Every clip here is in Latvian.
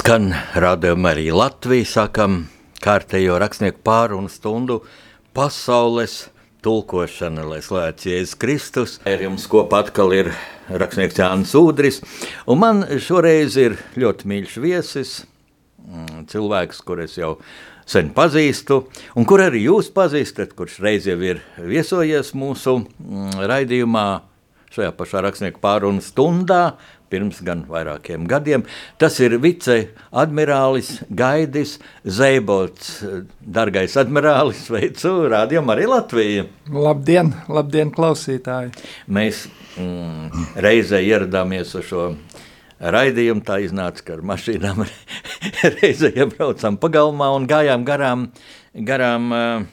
Skan rādījuma arī Latvija, sākam kārtējo rakstnieku pārunu stundu pasaules tulkošana, lai slēdz Jēzus Kristus. Ar jums kopā atkal ir rakstnieks Jānis Udris, un man šoreiz ir ļoti mīļš viesis, mm, cilvēks, kur es jau sen pazīstu, un kur arī jūs pazīstat, kurš reiz jau ir viesojies mūsu mm, raidījumā šajā pašā rakstnieku pārunu stundā, pirms gan vairākiem gadiem. Tas ir viceadmirālis Gaidis Zeibots. Dargais admirālis, sveicu, rādījām arī Latviju. Labdien, labdien, klausītāji! Mēs mm, reizē ieradāmies uz šo raidījumu, tā iznāca, ka ar mašīnām reizē iebraucām pagalmā un gājām garām, garām uh,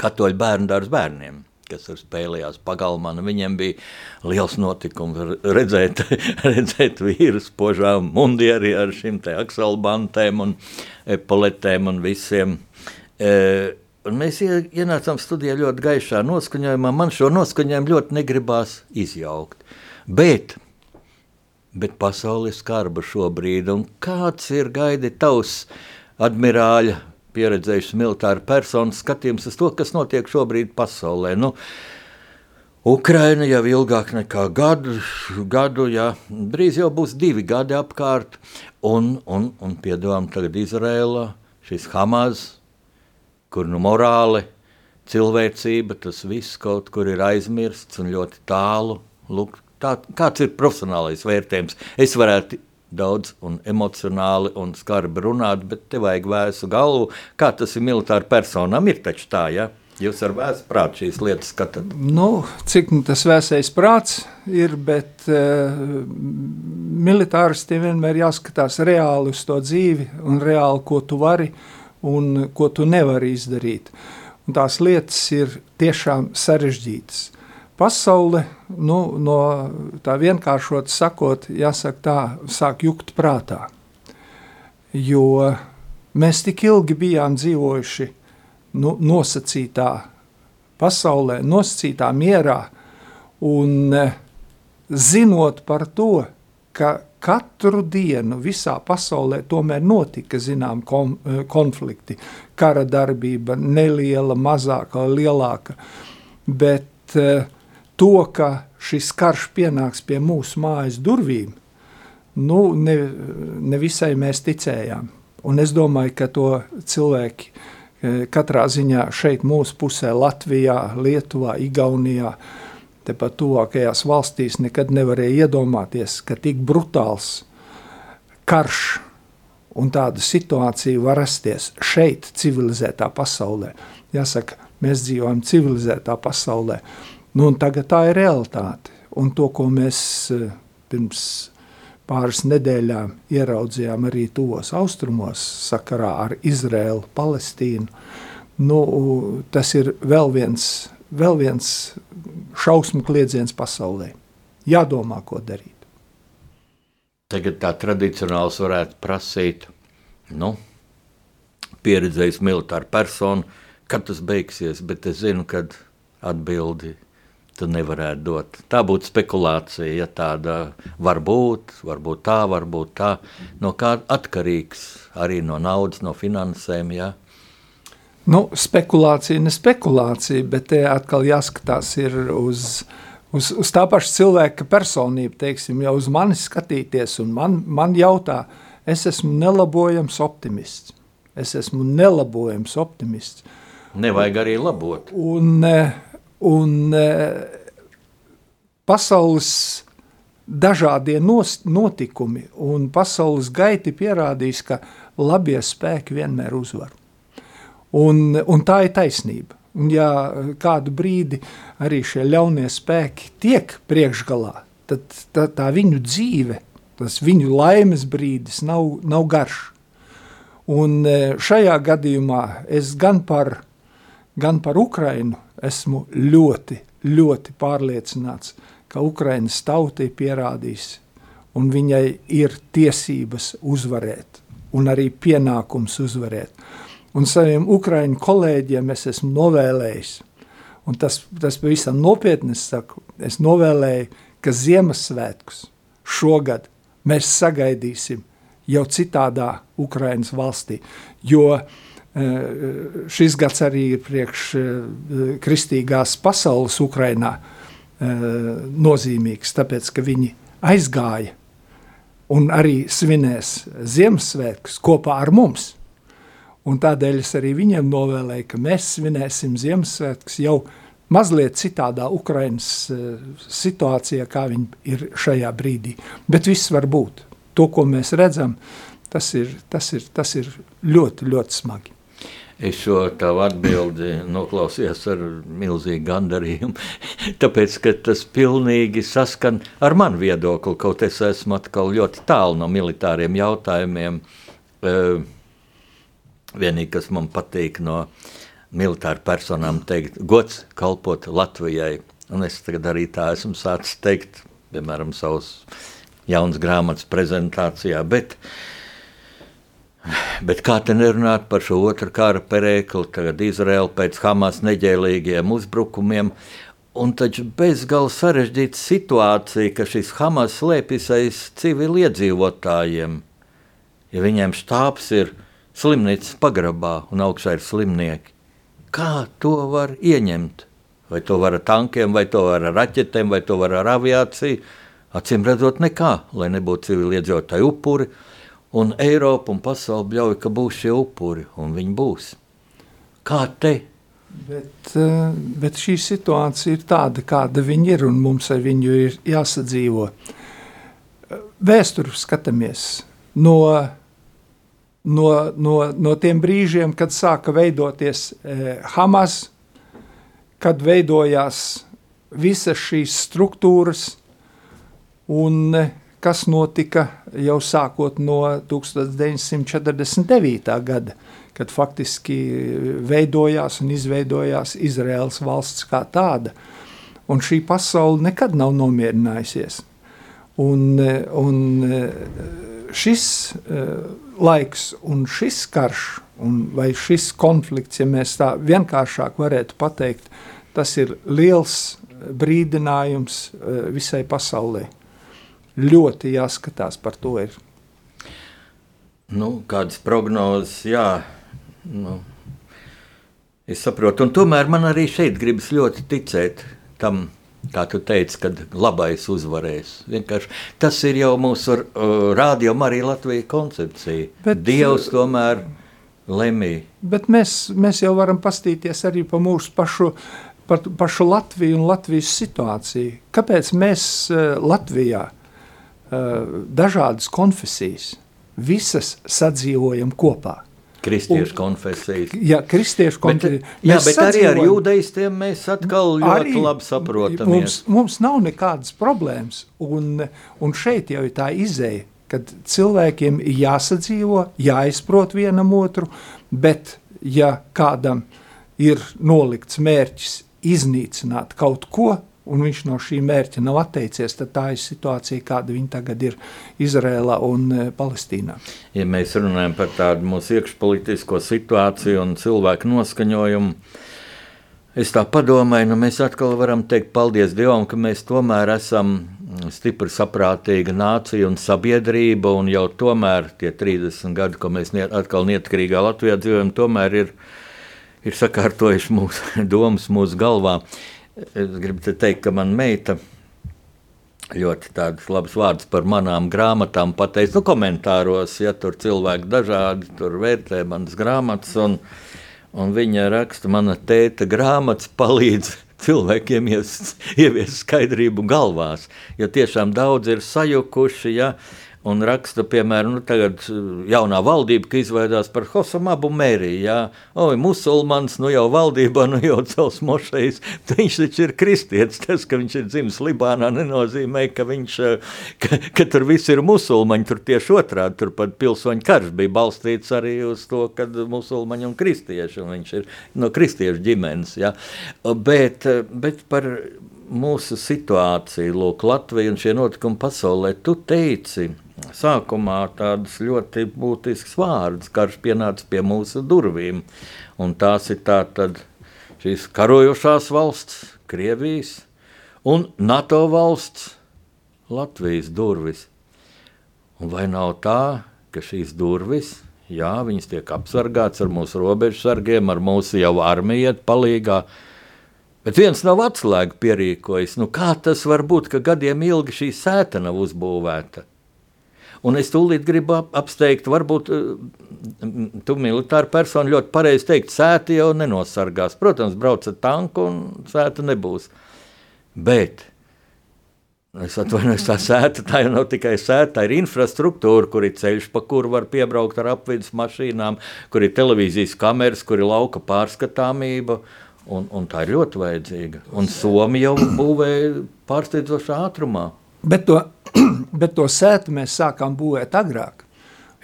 katoļu bērnu dārzu bērniem kas tur spēlējās pagalmā. Nu, viņiem bija liels notikums redzēt, redzēt vīrus požā mundieri ar šīm te akselbantēm un epoletēm un visiem. E, un mēs ienācām studijā ļoti gaišā noskaņojumā. Man šo noskaņojumu ļoti negribās izjaukt. Bet, bet pasaule ir skarba šobrīd. Kāds ir gaidi tavs admirāļa pieredzējuši militāru personu skatījums uz to, kas notiek šobrīd pasaulē. Nu, Ukraina jau ilgāk nekā gadu, gadu jā, drīz jau būs divi gadi apkārt, un, un, un piedāvājam tagad Izrēlā šis Hamas, kur nu morāli, cilvēcība, tas viss kaut kur ir aizmirsts un ļoti tālu. Lūk, tā, kāds ir profesionālais vērtējums? Es varētu daudz un emocionāli un skarbi runāt, bet te vajag vēsu galvu. Kā tas ir militāri personam, ir taču tā, ja? Jūs ar vēsu prātu šīs lietas skatāt? Nu, cik nu tas vēsais prāts ir, bet uh, militāristiem vienmēr jāskatās reāli uz to dzīvi un reāli, ko tu vari un ko tu nevari izdarīt. Un tās lietas ir tiešām sarežģītas pasaule, nu, no tā vienkāršot sakot, jāsaka tā, sāk jukt prātā. Jo mēs tik ilgi bijām dzīvojuši nu, nosacītā pasaulē, nosacītā mierā, un eh, zinot par to, ka katru dienu visā pasaulē tomēr notika zinām eh, konflikti, kara darbība, neliela, mazāka, lielāka, bet uh, to, ka šis karš pienāks pie mūsu mājas durvīm, nu, ne, ne visai mēs ticējām. Un es domāju, ka to cilvēki eh, katrā ziņā šeit mūsu pusē, Latvijā, Lietuvā, Igaunijā, tepat tuvākajās valstīs nekad nevarēja iedomāties, ka tik brutāls karš un tāda situācija var rasties šeit, civilizētā pasaulē. Jāsaka, mēs dzīvojam civilizētā pasaulē, Nu, tagad tā ir realitāte. Un to, ko mēs eh, pirms pāris nedēļām ieraudzījām arī tuvos austrumos, sakarā ar Izraēlu, Palestīnu, nu, tas ir vēl viens, vēl viens šausmu kliedziens pasaulē. Jādomā, ko darīt. Tagad tā tradicionāls varētu prasīt, nu, pieredzējis militāru personu, kad tas beigsies, bet es zinu, kad atbildi tu nevarētu dot. Tā būtu spekulācija, ja tāda var būt, varbūt tā, varbūt tā. No kā atkarīgs arī no naudas, no finansēm. Ja? Nu, spekulācija, ne spekulācija, bet te atkal jāskatās uz, uz, uz tā paša cilvēka personību, teiksim, ja uz mani skatīties un man, man jautā, es esmu nelabojams optimists. Es esmu nelabojams optimists. Nevajag arī labot. Un, Un e, pasaules dažādie notikumi un pasaules gaiti pierādīs, ka labie spēki vienmēr uzvar. Un, un tā ir taisnība. Un ja kādu brīdi arī šie ļaunie spēki tiek priekšgalā, tad tā, tā viņu dzīve, tas viņu laimes brīdis nav, nav garš. Un e, šajā gadījumā es gan par, gan par Ukrainu esmu ļoti, ļoti pārliecināts, ka Ukraiņas tautai pierādīs, un viņai ir tiesības uzvarēt, un arī pienākums uzvarēt. un saviem ukraiņu kolēģiem es esmu novēlējis, un tas, tas pavisam nopietni es saku, es novēlēju, ka Ziemassvētkus šogad mēs sagaidīsim jau citādā Ukrainas valstī, jo uh, šis gads arī ir priekš uh, kristīgās pasaules Ukrainā nozīmīgs, tāpēc, ka viņi aizgāja un arī svinēs Ziemassvētkus kopā ar mums. Un tādēļ es arī viņiem novēlēju, ka mēs svinēsim Ziemassvētkus jau mazliet citādā Ukrainas uh, situācijā, kā viņi ir šajā brīdī. Bet viss var būt. To, ko mēs redzam, tas ir, tas ir, tas ir ļoti, ļoti smagi. Es šo tavu atbildi noklausījos ar milzīgu gandarījumu, tāpēc, ka tas pilnīgi saskan ar manu viedokli, kaut es esmu atkal ļoti tālu no militāriem jautājumiem. Vienīgi, kas man patīk no militāru personām, teikt, gods kalpot Latvijai. Un es tagad arī tā esmu sācis teikt, piemēram, savus jaunas grāmatas prezentācijā. Bet, uh, Bet kā te nerunāt par šo otru kara perēkli, tagad Izraela pēc Hamas neģēlīgiem uzbrukumiem, un taču bezgalīgi sarežģīta situācija, ka šis Hamas slēpjas aiz civiliedzīvotājiem. Ja viņiem štābs ir slimnīcas pagrabā un augšā ir slimnieki, kā to var ieņemt? Vai to var ar tankiem, vai to var ar raķetēm, vai to var ar aviāciju? Acīm redzot, nekā, lai nebūtu civiliedzīvotāju upuri Un Eiropa un pasaule bļauj, ka būs šie upuri, un viņi būs. Kā te? Bet, eh, bet šī situācija ir tāda, kāda viņi ir, un mums ar viņu ir jāsadzīvo. Vēsturi skatāmies no, no, no, no tiem brīžiem, kad sāka veidoties eh, Hamas, kad veidojās visas šīs struktūras, un eh, kas notika jau sākot no 1949. gada, kad faktiski veidojās un izveidojās Izraels valsts kā tāda. Un šī pasaule nekad nav nomierinājusies. Un, un šis laiks un šis karš, un vai šis konflikts, ja mēs tā vienkāršāk varētu pateikt, tas ir liels brīdinājums uh, visai pasaulē ļoti jāskatās par to. Ir. Nu, kādas prognozes, jā. Nu, es saprotu, un tomēr man arī šeit gribas ļoti ticēt tam, kā tu teici, kad labais uzvarēs. Vienkārši tas ir jau mūsu uh, rādījuma arī Latvijas koncepcija. Bet, Dievs tomēr lemj. Bet mēs, mēs jau varam pastīties arī pa mūsu pašu, par pašu Latviju un Latvijas situāciju. Kāpēc mēs uh, Latvijā dažādas konfesijas, visas sadzīvojam kopā. Kristiešu konfesijas. Jā, kristiešu konfesijas. Bet, jā, bet arī ar jūdeistiem mēs atkal ļoti labi saprotam. Mums, mums nav nekādas problēmas, un, un šeit jau ir tā izēja, kad cilvēkiem ir jāsadzīvo, jāizprot vienam otru, bet ja kādam ir nolikts mērķis iznīcināt kaut ko, un viņš no šī mērķa nav atteicies, tad tā ir situācija, kāda viņa tagad ir Izrēlā un e, Palestīnā. Ja mēs runājam par tādu mūsu iekšpolitisko situāciju un cilvēku noskaņojumu, es tā padomāju, nu mēs atkal varam teikt paldies Dievam, ka mēs tomēr esam stipri saprātīga nācija un sabiedrība, un jau tomēr tie 30 gadi, ko mēs niet, atkal neatkarīgā Latvijā dzīvojam, tomēr ir, ir sakārtojuši mūsu domas mūsu galvā. Es gribu te teikt, ka man meita ļoti tādus labus vārdus par manām grāmatām pateica. Nu, komentāros, ja tur cilvēki dažādi tur vērtē manas grāmatas, un, un viņa raksta, mana tēta grāmatas palīdz cilvēkiem ieviest skaidrību galvās, jo tiešām daudz ir sajukuši, ja, un raksta, piemēram, nu, tagad uh, jaunā valdība, ka izveidās par Hosamabu mēriju. Jā, oi, musulmanis, nu jau valdībā, nu jau cels mošais, viņš taču ir kristietis. Tas, ka viņš ir dzimis Libānā, nenozīmē, ka, viņš, uh, ka, ka tur viss ir musulmaņi, tur tieši otrādi, tur pat pilsoņu karš bija balstīts arī uz to, ka musulmaņi un kristieši, un viņš ir no kristiešu ģimenes, jā. Bet, uh, bet par mūsu situāciju, lūk, Latviju un šie notikumi pasaulē, tu teici, sākumā tādas ļoti būtiskas vārdas. Karš pienāca pie mūsu durvīm, un tās ir tātad šīs karojošās valsts, Krievijas un NATO valsts, Latvijas durvis. Un vai nav tā, ka šīs durvis, jā, viņas tiek apsargātas ar mūsu robežu sargiem, ar mūsu jau armiju iet palīgā, Bet viens nav atslēgu pierīkojis. Nu, kā tas var būt, ka gadiem ilgi šī sēta nav uzbūvēta? Un es tūlīt gribu apsteigt, varbūt eh, tu militāra persona ļoti pareizi teikt, sēta jau nenosargās. Protams, brauc ar tanku un sēta nebūs. Bet es atvainojos, tā sēta tā jau nav tikai sēta, tā ir infrastruktūra, kur ir ceļš, pa kuru var piebraukt ar apvidus mašīnām, kur ir televīzijas kameras, kur ir lauka pārskatāmība. Un, un tā ir ļoti vajadzīga. Un Somija jau būvēja pārsteidzošā ātrumā. Bet to, bet to sētu mēs sākām būvēt agrāk.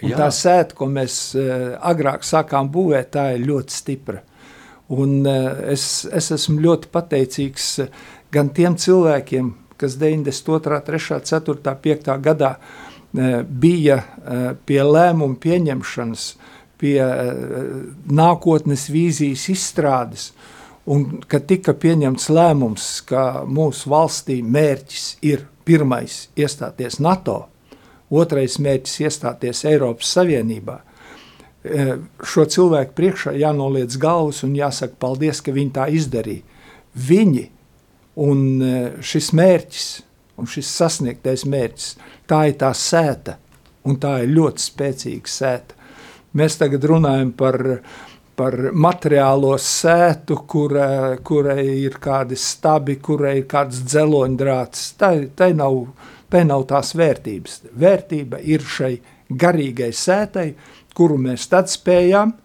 Un Jā. tā sēta, ko mēs uh, agrāk sākām būvēt, tā ir ļoti stipra. Un, uh, es, es esmu ļoti pateicīgs uh, gan tiem cilvēkiem, kas 92., 3., 4., 5. gadā bija pie lēmumu pieņemšanas, pie nākotnes vīzijas izstrādes, un kad tika pieņemts lēmums, ka mūsu valstī mērķis ir pirmais iestāties NATO, otrais mērķis iestāties Eiropas Savienībā. E, šo cilvēku priekšā jānoliec galvas un jāsaka paldies, ka viņi tā izdarīja. Viņi un e, šis mērķis un šis sasniegtais mērķis, tā ir tā sēta un tā ir ļoti spēcīga sēta. Mēs tagad runājam par par materiālo sētu, kurai, kurai ir kādi stabi, kurai ir kāds dzeloņdrāts. Tai, nav, tai nav tās vērtības. Vērtība ir šai garīgai sētai, kuru mēs tad spējām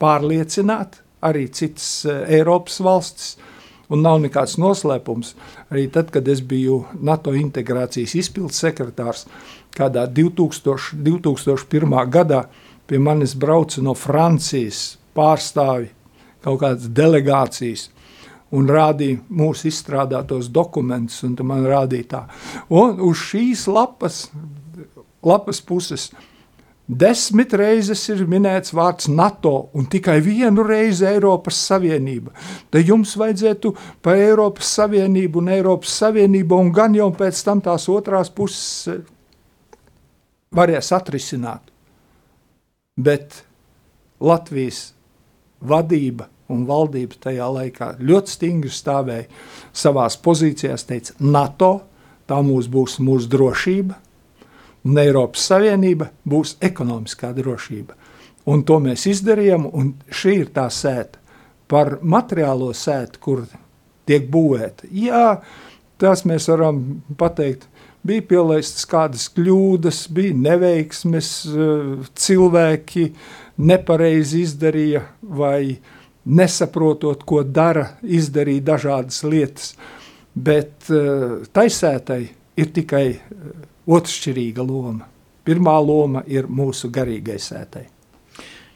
pārliecināt arī citas eh, Eiropas valstis. Un nav nekāds noslēpums. Arī tad, kad es biju NATO integrācijas izpildes sekretārs, kādā 2000, 2001. gadā pie manis brauca no Francijas, pārstāvi, kaut kādas delegācijas, un rādīja mūsu izstrādātos dokumentus, un man rādīja tā. Un uz šīs lapas, lapas puses desmit reizes ir minēts vārds NATO un tikai vienu reizi Eiropas Savienība. Tad jums vajadzētu par Eiropas Savienību un Eiropas Savienību, un gan jau pēc tam tās otrās puses eh, varēs atrisināt. Bet Latvijas vadība un valdība tajā laikā ļoti stingri stāvēja savās pozīcijās, teica, NATO tā mūs būs mūsu drošība, un Eiropas Savienība būs ekonomiskā drošība. Un to mēs izdarījām, un šī ir tā sēta. Par materiālo sētu, kur tiek būvēta. Jā, tas mēs varam pateikt, bija pielaistas kādas kļūdas, bija neveiksmes, eh, cilvēki nepareizi izdarīja vai nesaprotot, ko dara, izdarīja dažādas lietas. Bet uh, taisētai ir tikai uh, otršķirīga loma. Pirmā loma ir mūsu garīgai sētai.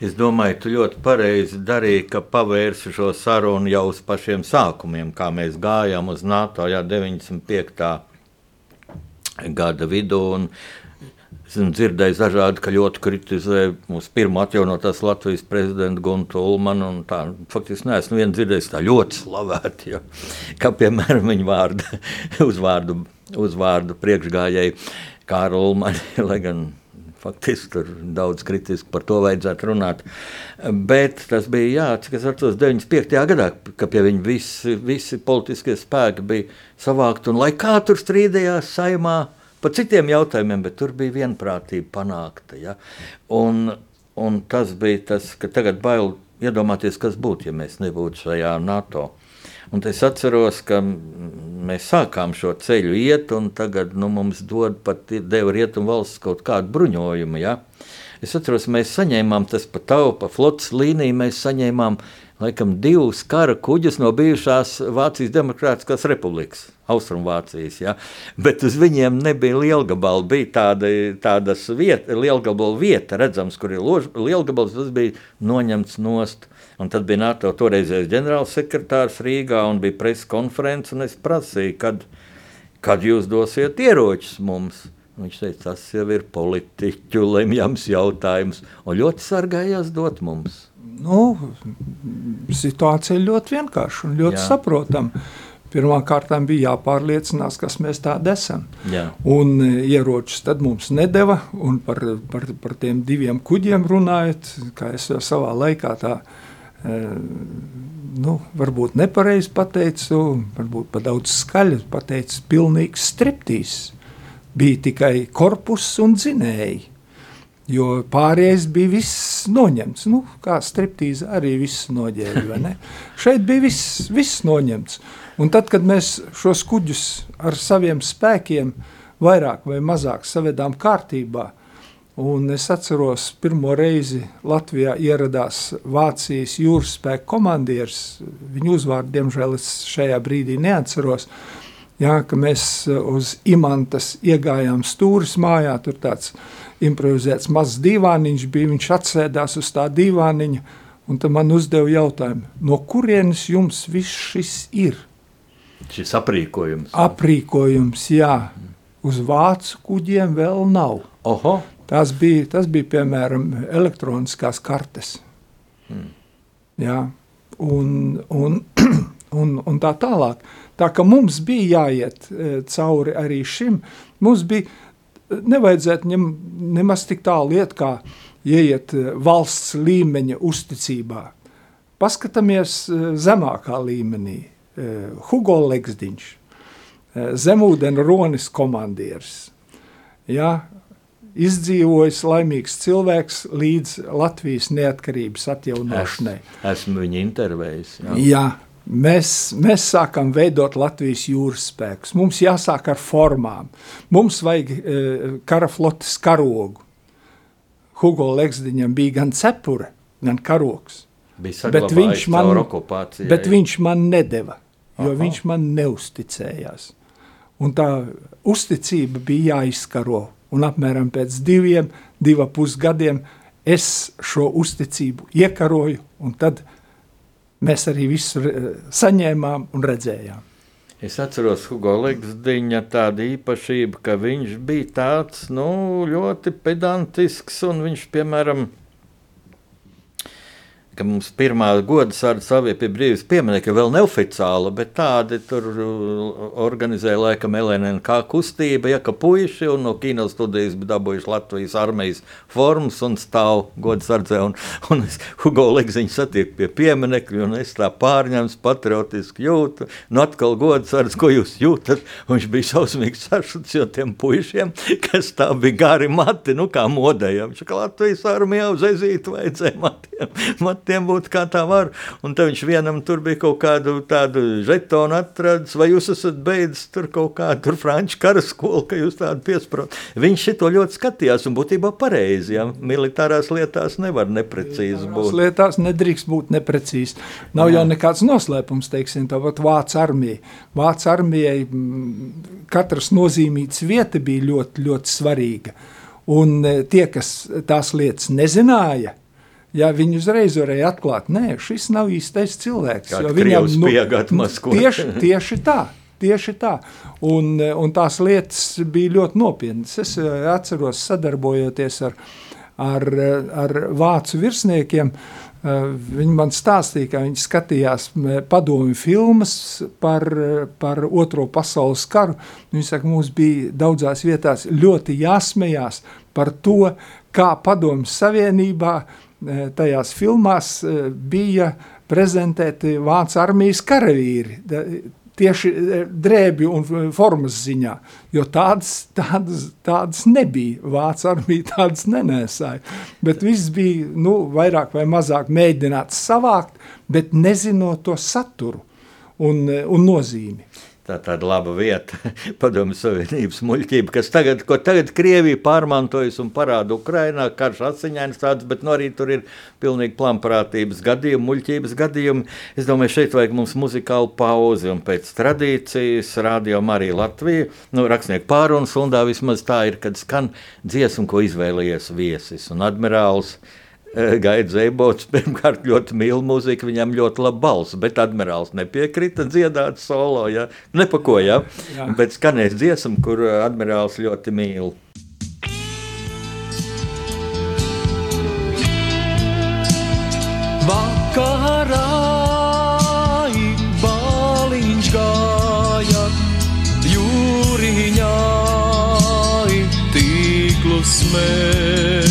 Es domāju, tu ļoti pareizi darīji, ka pavērsi šo sarunu jau uz pašiem sākumiem, kā mēs gājām uz NATO jau 95. gada vidū. Un Esmu dzirdējis dažādi, ka ļoti kritizē mūsu pirmo atjaunotās Latvijas prezidentu Guntu Ulmanu. Tā, faktiski neesmu vienu dzirdējis tā ļoti slavēt, jo, kā piemēram viņa vārda, uzvārdu, uzvārdu priekšgājēji Kārlu Ulmani, lai gan faktiski tur daudz kritiski par to vajadzētu runāt. Bet tas bija, jā, cik es atceros, 95. gadā, ka pie viņa visi, visi politiskie spēki bija savākti un lai kā tur strīdējās saimā, par citiem jautājumiem, bet tur bija vienprātība panākta. Ja? Un, un tas bija tas, ka tagad bail iedomāties, kas būtu, ja mēs nebūtu šajā NATO. Un es atceros, ka mēs sākām šo ceļu iet, un tagad nu, mums dod pat deva rietumu valsts kaut kādu bruņojumu. Ja? Es atceros, mēs saņēmām tas pa taupa flotas līniju, mēs saņēmām laikam divus kara kuģus no bijušās Vācijas Demokrātiskās republikas. Austrumvācijas, ja? bet uz viņiem nebija lielgabala. Bija tāda, tādas vieta, lielgabala vieta, redzams, kur ir lož, lielgabals, tas bija noņemts nost. Un tad bija NATO toreizējais ģenerālsekretārs Rīgā un bija preses konferences, un es prasīju, kad, kad jūs dosiet ieročus mums. Viņš teica, tas jau ir politiķu lemjams jautājums, un ļoti sargājās dot mums. Nu, situācija ir ļoti vienkārša un ļoti saprotama. Pirmkārt, bija jāpārliecinās, kas mēs tādi esam. Jā. Un e, ieročus tad mums nedeva. Par, par, par tiem diviem kuģiem runājot, kā es jau savā laikā tā e, nu, varbūt nepareizi pateicu, varbūt pa daudz skaļi pateicu, pilnīgs striptīs. Bija tikai korpus un dzinēji. Jo pārējais bija viss noņemts. Nu, kā striptīze arī viss noģēra. Šeit bija viss, viss noņemts. Un tad, kad mēs šos kuģus ar saviem spēkiem vairāk vai mazāk savedām kārtībā, un es atceros, pirmo reizi Latvijā ieradās Vācijas jūras spēka komandieris, viņu uzvārdu, diemžēl, es šajā brīdī neatceros, jā, ka mēs uz imantas iegājām stūris mājā, tur tāds improvizēts mazs dīvāniņš bija, viņš atsēdās uz tā dīvāniņa, un tad man uzdeva jautājumu, no kurienes jums viss šis ir? Šis aprīkojums. Aprīkojums, jā. Uz vācu kuģiem vēl nav. Oho. Tas bija, tas bija piemēram elektroniskās kartes. Hmm. Jā, un, un, un, un tā tālāk. Tā kā mums bija jāiet e, cauri arī šim, mums bija nevajadzētu ņem, nemaz tik tālu iet, kā ieiet e, valsts līmeņa uzticībā. Paskatāmies e, zemākā līmenī. Eh, Hugo Legsdiņš, eh, zemūdens ronis komandieris. Ja, izdzīvojis laimīgs cilvēks līdz Latvijas neatkarības atjaunošanai. Es, esmu viņa intervējis. Jā. jā, mēs, mēs sākam veidot Latvijas jūras spēkus. Mums jāsāk ar formām. Mums vajag e, kara flotes karogu. Hugo Legsdiņam bija gan cepure, gan karogs. Bet viņš, man, bet viņš man nedeva jo Aha. viņš man neusticējās. Un tā uzticība bija jāizskaro. Un apmēram pēc diviem, divu pusgadiem es šo uzticību iekaroju, un tad mēs arī visu saņēmām un redzējām. Es atceros Hugo Ligzdiņa tādu īpašību, ka viņš bija tāds nu, ļoti pedantisks un viņš, piemēram, ka mums pirmā goda saruna savie pie brīvības pieminiekta vēl neoficiāla, bet tādi tur uh, organizēja laikam LNK kustība, ja ka puiši un no kino studijas bija dabūjuši Latvijas armijas formas un stāv goda sardzē, un, un es Hugo Legziņu satieku pie pieminiekļa, un es tā pārņems patriotiski jūtu, nu atkal goda sardz, ko jūs jūtat, un viņš bija šausmīgi sašuts, jo tiem puišiem, kas tā bija gari mati, nu kā ka Latvijas armijā uz ezītu vajadzēja matiem, matiem tiem būt kā tā var. Un tad viņš vienam tur bija kaut kādu tādu žetonu atradis, vai jūs esat beidzis tur kaut kādu franču karaskolu, ka jūs tādu piesprot. Viņš šito ļoti skatījās un būtībā pareizi, ja militārās lietās nevar neprecīzi būt. Lietās nedrīkst būt neprecīzi. Nav Jā. jau nekāds noslēpums, teiksim, tā Vācu armija. Vācu armijai mm, katras nozīmītas vieta bija ļoti, ļoti svarīga. Un e, tie, kas tās lietas nezināja, Ja viņi uzreiz varēja atklāt, nē, šis nav īstais cilvēks. Viņam nu, tieši, tieši tā. Tieši tā. Un, un tās lietas bija ļoti nopietnas. Es eh, atceros, sadarbojoties ar, ar, ar vācu virsniekiem, eh, viņi man stāstīja, ka viņi skatījās padomi filmas par, par Otro pasaules karu. Viņi saka, mums bija daudzās vietās ļoti jāsmējās par to, kā padomju savienībā uh, tajās filmās eh, bija prezentēti Vācu armijas karavīri. Tieši eh, drēbju un formas ziņā, jo tādas, tādas, tādas nebija. Vācu armija tādas nenēsāja. Bet viss bija nu, vairāk vai mazāk mēģināts savākt, bet nezinot to saturu un, un nozīmi tā tāda laba vieta, padomju Savienības muļķība, kas tagad, ko tagad Krievija pārmantojas un parāda Ukrainā, karš asiņains tāds, bet nu arī tur ir pilnīgi plamprātības gadījumi, muļķības gadījumi. Es domāju, šeit vajag mums muzikālu pauzi un pēc tradīcijas rādījām arī Latviju, nu, rakstnieku pārunu sundā vismaz tā ir, kad skan dziesmu, ko izvēlējies viesis un admirāls. Gaidz Zēbots pirmkārt ļoti mīl mūziku, viņam ļoti laba balss, bet admirālis nepiekrita dziedāt solo, ja? nepako, ja? Jā. bet skanēs dziesmu, kur uh, admirālis ļoti mīl. Vakarā baliņš gāja jūriņā tīklu smēķi.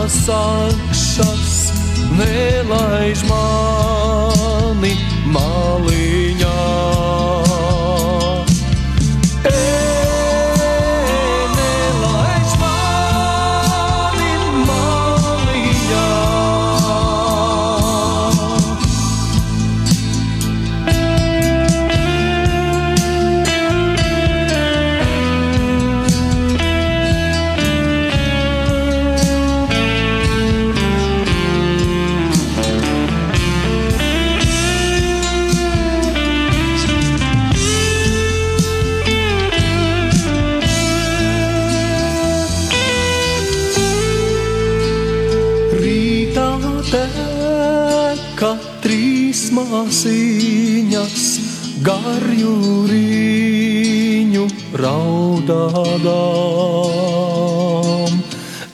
Baltas sakšas, nelaiž mani teka trīs māsīņas, garjūriņu raudādām.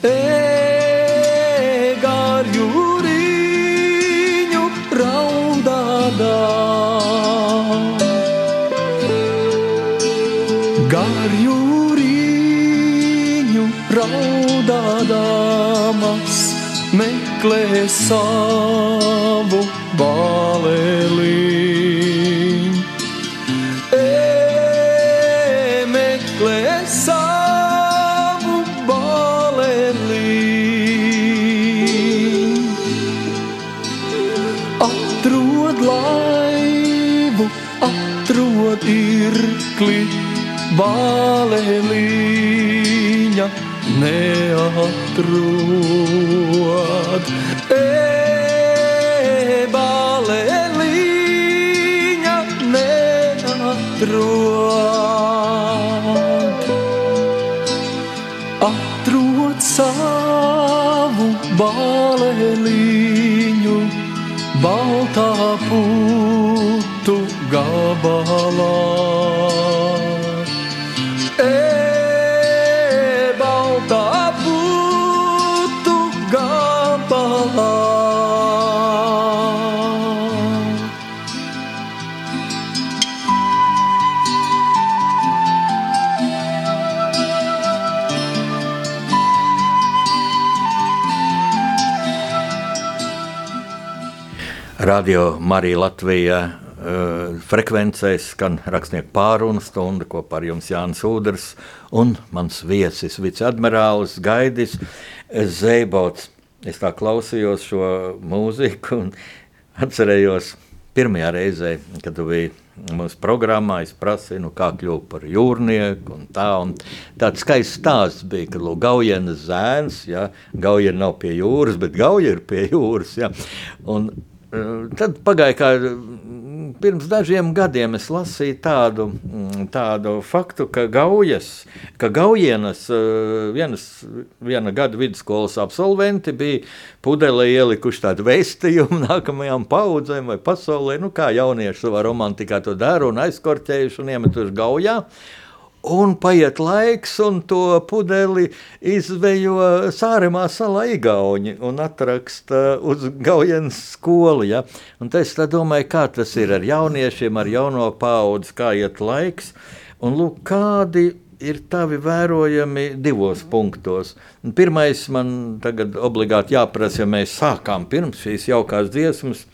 E, meklē savu baleliņu. E, meklē savu baleliņu. Atrod laivu, atrod irkli, baleliņa neatrod. Radio Marija Latvija uh, frekvencēs skan rakstnieku pārunu stunda kopā ar jums Jānis Udrs un mans viesis viceadmirālis Gaidis Zeibots. Es tā klausījos šo mūziku un atcerējos pirmajā reizē, kad tu biji mūsu programmā, es prasīju, nu, kā kļūt par jūrnieku un tā. Un tāds skaists stāsts bija, ka lūk, Gaujienas zēns, ja, Gaujiena nav pie jūras, bet Gauja ir pie jūras, ja. Un tad pagāja kā pirms dažiem gadiem es lasīju tādu, mm, tādu faktu, ka Gaujas, ka Gaujienas uh, vienas, viena gada vidusskolas absolventi bija pudelē ielikuši tādu vēstījumu nākamajām paudzēm vai pasaulē, nu kā jaunieši savā romantikā to dara un aizkorķējuši un iemetuši Gaujā. Un paiet laiks, un to pudeli izvejo Sāremā salā Igauni un atraksta uz Gaujienas skolu. Ja? Un es domāju, kā tas ir ar jauniešiem, ar jauno paudzi, kā iet laiks. Un lūk, kādi ir tavi vērojami divos punktos. Un pirmais man tagad obligāti jāprasa, ja mēs sākām pirms šīs jaukās dziesmas,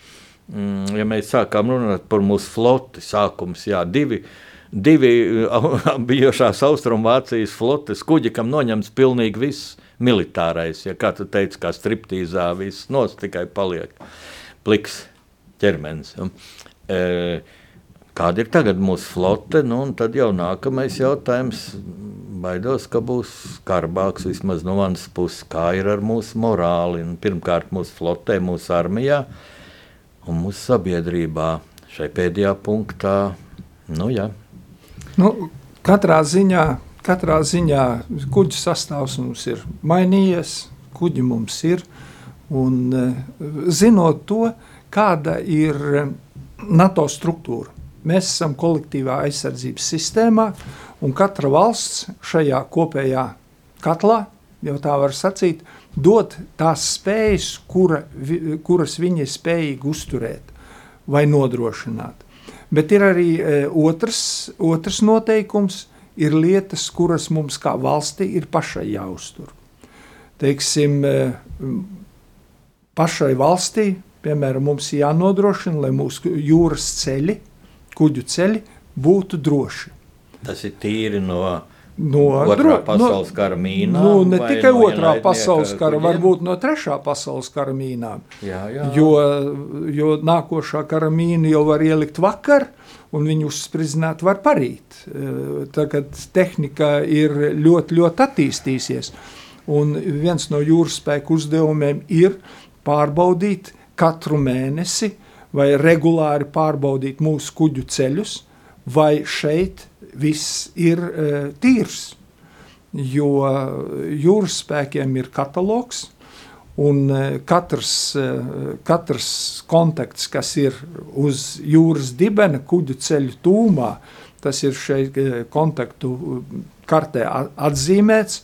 mm, ja mēs sākām runāt par mūsu floti, sākums, jā, divi divi bijušās Austrumvācijas flotes kuģi, kam noņemts pilnīgi viss militārais. Ja kā tu teici, kā striptīzā viss nos tikai paliek pliks ķermenis. E, kāda ir tagad mūsu flote, nu, tad jau nākamais jautājums. Baidos, ka būs skarbāks vismaz no manas puses, kā ir ar mūsu morāli. Un pirmkārt, mūsu flotē, mūsu armijā un mūsu sabiedrībā. Šai pēdējā punktā, nu jā. Nu, katrā ziņā, katrā ziņā kuģu sastāvs mums ir mainījies, kuģi mums ir. Un, eh, zinot to, kāda ir eh, NATO struktūra, mēs esam kolektīvā aizsardzības sistēmā, un katra valsts šajā kopējā katlā, jau tā var sacīt, dod tās spējas, kura, kuras viņi ir spējīgi uzturēt vai nodrošināt. Bet ir arī e, otrs, otrs noteikums, ir lietas, kuras mums kā valstī ir pašai jāuztur. Teiksim, e, pašai valstī, piemēram, mums jānodrošina, lai mūsu jūras ceļi, kuģu ceļi būtu droši. Tas ir tīri no No otrā pasaules no, kara mīnām. Nu, ne tikai no otrā pasaules kara, kuģiem? varbūt no trešā pasaules kara mīnām. Jā, jā. Jo, jo nākošā kara mīna jau var ielikt vakar, un viņu uzspridzināt var parīt. Tagad tehnika ir ļoti, ļoti attīstījusies. Un viens no jūras spēku uzdevumiem ir pārbaudīt katru mēnesi vai regulāri pārbaudīt mūsu kuģu ceļus, vai šeit viss ir uh, tīrs. Jo jūras spēkiem ir katalogs, un uh, katrs, uh, katrs kontakts, kas ir uz jūras dibena, kuģu ceļu tūmā, tas ir šeit kontaktu kartē atzīmēts.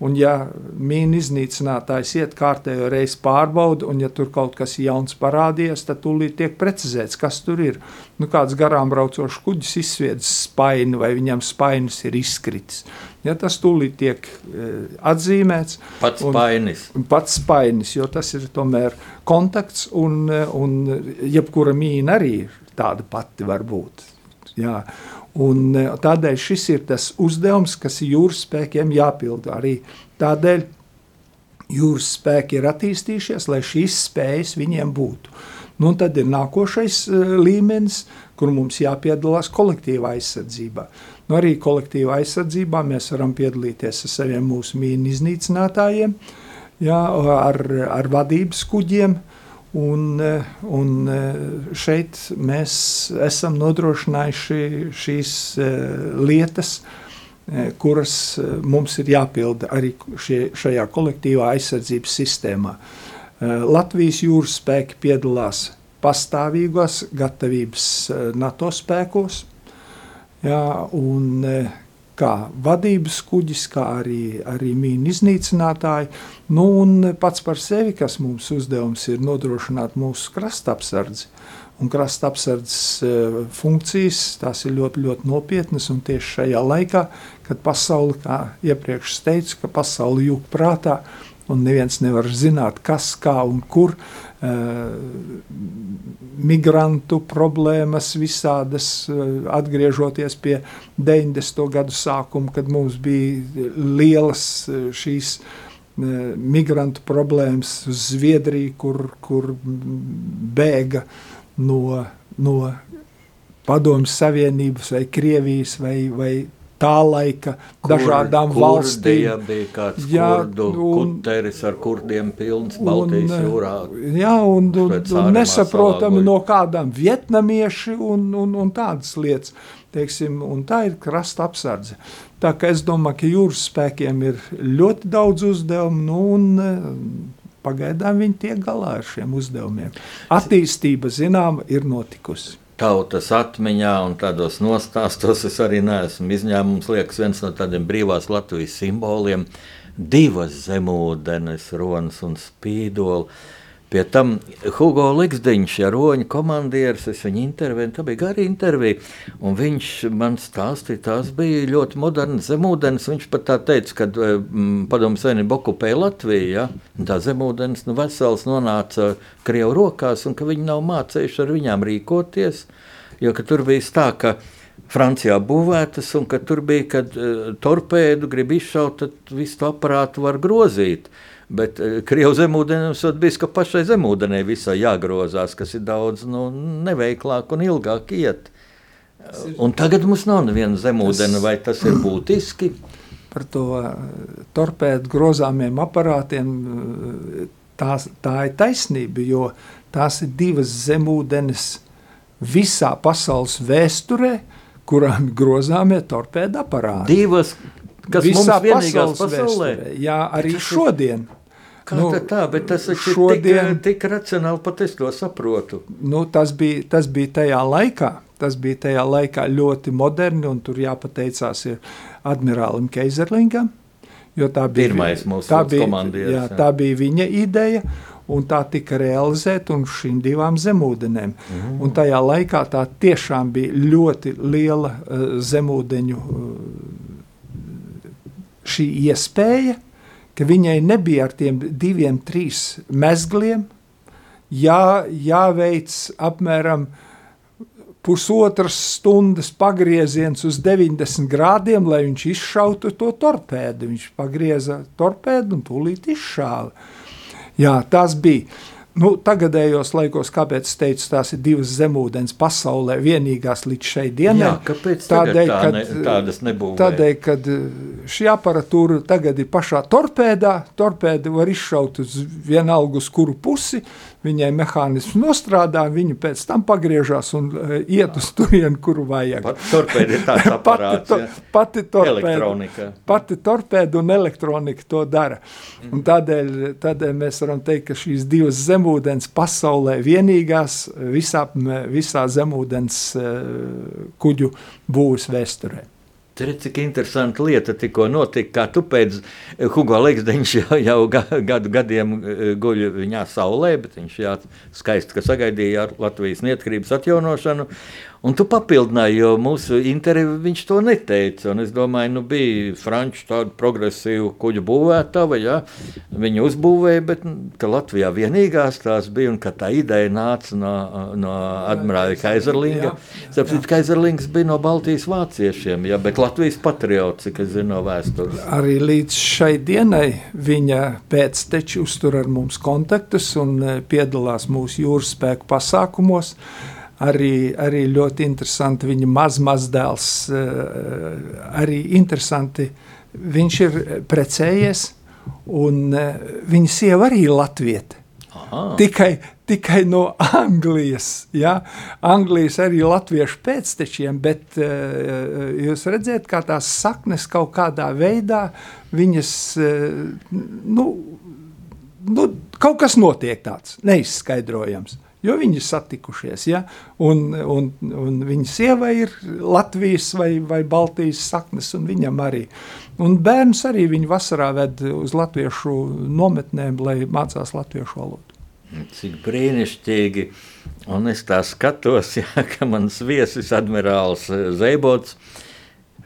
Un, ja mīna iznīcinātājs iet kārtējo reizi pārbauda, un ja tur kaut kas jauns parādījies, tad tūlīt tiek precizēts, kas tur ir. Nu, kāds garām braucošs kuģis izsviedz spaini, vai viņam spainis ir izkritis. Ja, tas tūlīt tiek e, atzīmēts. Pats spainis. Pats spainis, jo tas ir tomēr kontakts, un, un jebkura mīna arī ir tāda pati var būt. Jā. Un e, tādēļ šis ir tas uzdevums, kas jūras spēkiem jāpilda. Arī tādēļ jūras spēki ir attīstījušies, lai šīs spējas viņiem būtu. Nu, tad ir nākošais uh, līmenis, kur mums jāpiedalās kolektīvā aizsardzībā. Nu, arī kolektīvā aizsardzībā mēs varam piedalīties ar saviem mūsu mīnu iznīcinātājiem, jā, ar, ar vadības kuģiem, Un, un šeit mēs esam nodrošinājuši šīs eh, lietas, eh, kuras eh, mums ir jāpilda arī šie, šajā kolektīvā aizsardzības sistēmā. Latvijas jūras spēki piedalās pastāvīgos gatavības NATO spēkos, jā, un kā vadības kuģis, kā arī, arī mīnu iznīcinātāji. Nu, un pats par sevi, kas mums uzdevums ir nodrošināt mūsu krasta apsardzi. Un krasta apsardzes uh, funkcijas tās ir ļoti, ļoti nopietnas. Tieši šajā laikā, kad pasaule, kā iepriekš teicu, ka pasaule jūg prātā, un neviens nevar zināt, kas, kā un kur. Eh, migrantu problēmas, visādas, eh, atgriežoties pie 90. gadu sākuma, kad mums bija lielas eh, šīs migrantu problēmas uz Zviedriju, kur, kur bēga no, no Padomju Savienības vai Krievijas vai, vai tā laika Kur, dažādām kur valstīm. bija kāds jā, kurdu un, kuteris ar kurdiem pilns Baltijas un, jūrā. Jā, un, un, un nesaprotami no kādām vietnamieši un, un, un tādas lietas. Teiksim, un tā ir krasta apsardze. Tā kā es domāju, ka jūras spēkiem ir ļoti daudz uzdevumu, nu, un eh, pagaidām viņi tiek galā ar šiem uzdevumiem. Attīstība, zinām, ir notikusi tautas atmiņā un tādos nostāstos es arī neesmu izņēmums. Liekas, viens no tādiem brīvās Latvijas simboliem - divas zemūdens, ronas un spīdoli. Pie tam Hugo Ligsdiņš, roņa komandieris, es viņu intervēju, tā bija gara intervija, un viņš man stāstīja, tās bija ļoti modernas zemūdens. Viņš pat tā teica, ka mm, padomu savienība okupēja Latviju, ja? Tā zemūdens nu, vesels nonāca Krievu rokās, un ka viņi nav mācējuši ar viņām rīkoties, jo tur bija tā, ka Francijā būvētas, un ka tur bija, kad uh, torpēdu grib izšaut, tad visu aparātu var grozīt. Uh, Bet eh, Krievijas zemūdenes bija, pašai zemūdenē visai jāgrozās, kas ir daudz nu, neveiklāk un ilgāk iet. Un tagad mums nav neviena zemūdens, vai tas ir būtiski? Par to uh, torpēdu grozāmiem aparātiem uh, tās, tā ir taisnība, jo tās ir divas zemūdens visā pasaules vēsturē, kurām ir grozāmie torpēdu aparāti. Divas, kas visā mums vienīgās pasaulē? Vēsturē. Jā, arī šodien. Kā nu, tā, bet tas taču šodien, ir tik, tik racionāli, pat es to saprotu. Nu, tas, bija, tas bija tajā laikā. Tas bija tajā laikā ļoti moderni, un tur jāpateicās admirālim Keizerlingam. Tā bija, Pirmais mūsu tā bija, komandieris. Jā, jā. Tā bija viņa ideja, un tā tika realizēta un šīm divām zemūdenēm. Mm. Un tajā laikā tā tiešām bija ļoti liela uh, zemūdeņu uh, šī iespēja, ka viņai nebija ar tiem diviem, trīs mezgliem jā, jāveic apmēram pusotras stundas pagrieziens uz 90 grādiem, lai viņš izšautu to torpēdu. Viņš pagrieza torpēdu un tūlīt izšāva. Jā, tas bija. Nu, tagadējos laikos, kāpēc es teicu, tās ir divas zemūdens pasaulē, vienīgās līdz šai dienai. Jā, kāpēc tādēļ, tā ne, tādas nebūs? Tādēļ, kad eh, šī aparatūra tagad ir pašā torpēdā, torpēda var izšaut uz vienalgu uz kuru pusi, viņai mehānisms nostrādā, viņa pēc tam pagriežās un uh, iet uz turieni, kuru vajag. Pat torpēda ir tāds aparāts, pati, to, pati torpēda, pati torpēda un elektronika to dara. Mm. Un tādēļ, tādēļ mēs varam teikt, ka šīs divas zemūdens pasaulē vienīgās visā, visā zemūdens uh, kuģu būvs vēsturē. Redz, cik interesanta lieta tikko notika. Kā tu pēc eh, Hugo Ligzdeņš jau, jau gadu gadiem eh, guļ viņā saulē, bet viņš jā, skaisti sagaidīja Latvijas neatkarības atjaunošanu. Un tu papildināji, jo mūsu intervijā viņš to neteica. Es domāju, nu bija franču tādu progresīvu kuģu būvētava, ja viņi uzbūvēja, bet nu, Latvijā vienīgās tās bija un ka tā ideja nāca no, no admirāļa Kaizerlinga. Sapratu, Kaizerlings bija no Baltijas vāciešiem, ja, bet Latvijas patriots, cik es zinu no vēstures. Arī līdz šai dienai viņa pēcteči uztur ar mums kontaktus un eh, piedalās mūsu jūras spēku pasākumos arī, arī ļoti interesanti. Viņa maz, mazdēls eh, arī interesanti. Viņš ir precējies, un viņa sieva arī ir latvieta. Tikai, tikai no Anglijas. Ja? Anglijas arī latviešu pēctečiem, bet uh, jūs redzat, kā tās saknes kaut kādā veidā viņas, uh, nu, nu, kaut kas notiek tāds neizskaidrojams jo viņi ir satikušies. Ja? Un, un, un viņa sieva ir Latvijas vai, vai Baltijas saknes, un viņam arī. Un bērns arī viņa vasarā ved uz latviešu nometnēm, lai mācās latviešu valodu. Cik brīnišķīgi. Un es tā skatos, ja, ka mans viesis admirālis Zeibots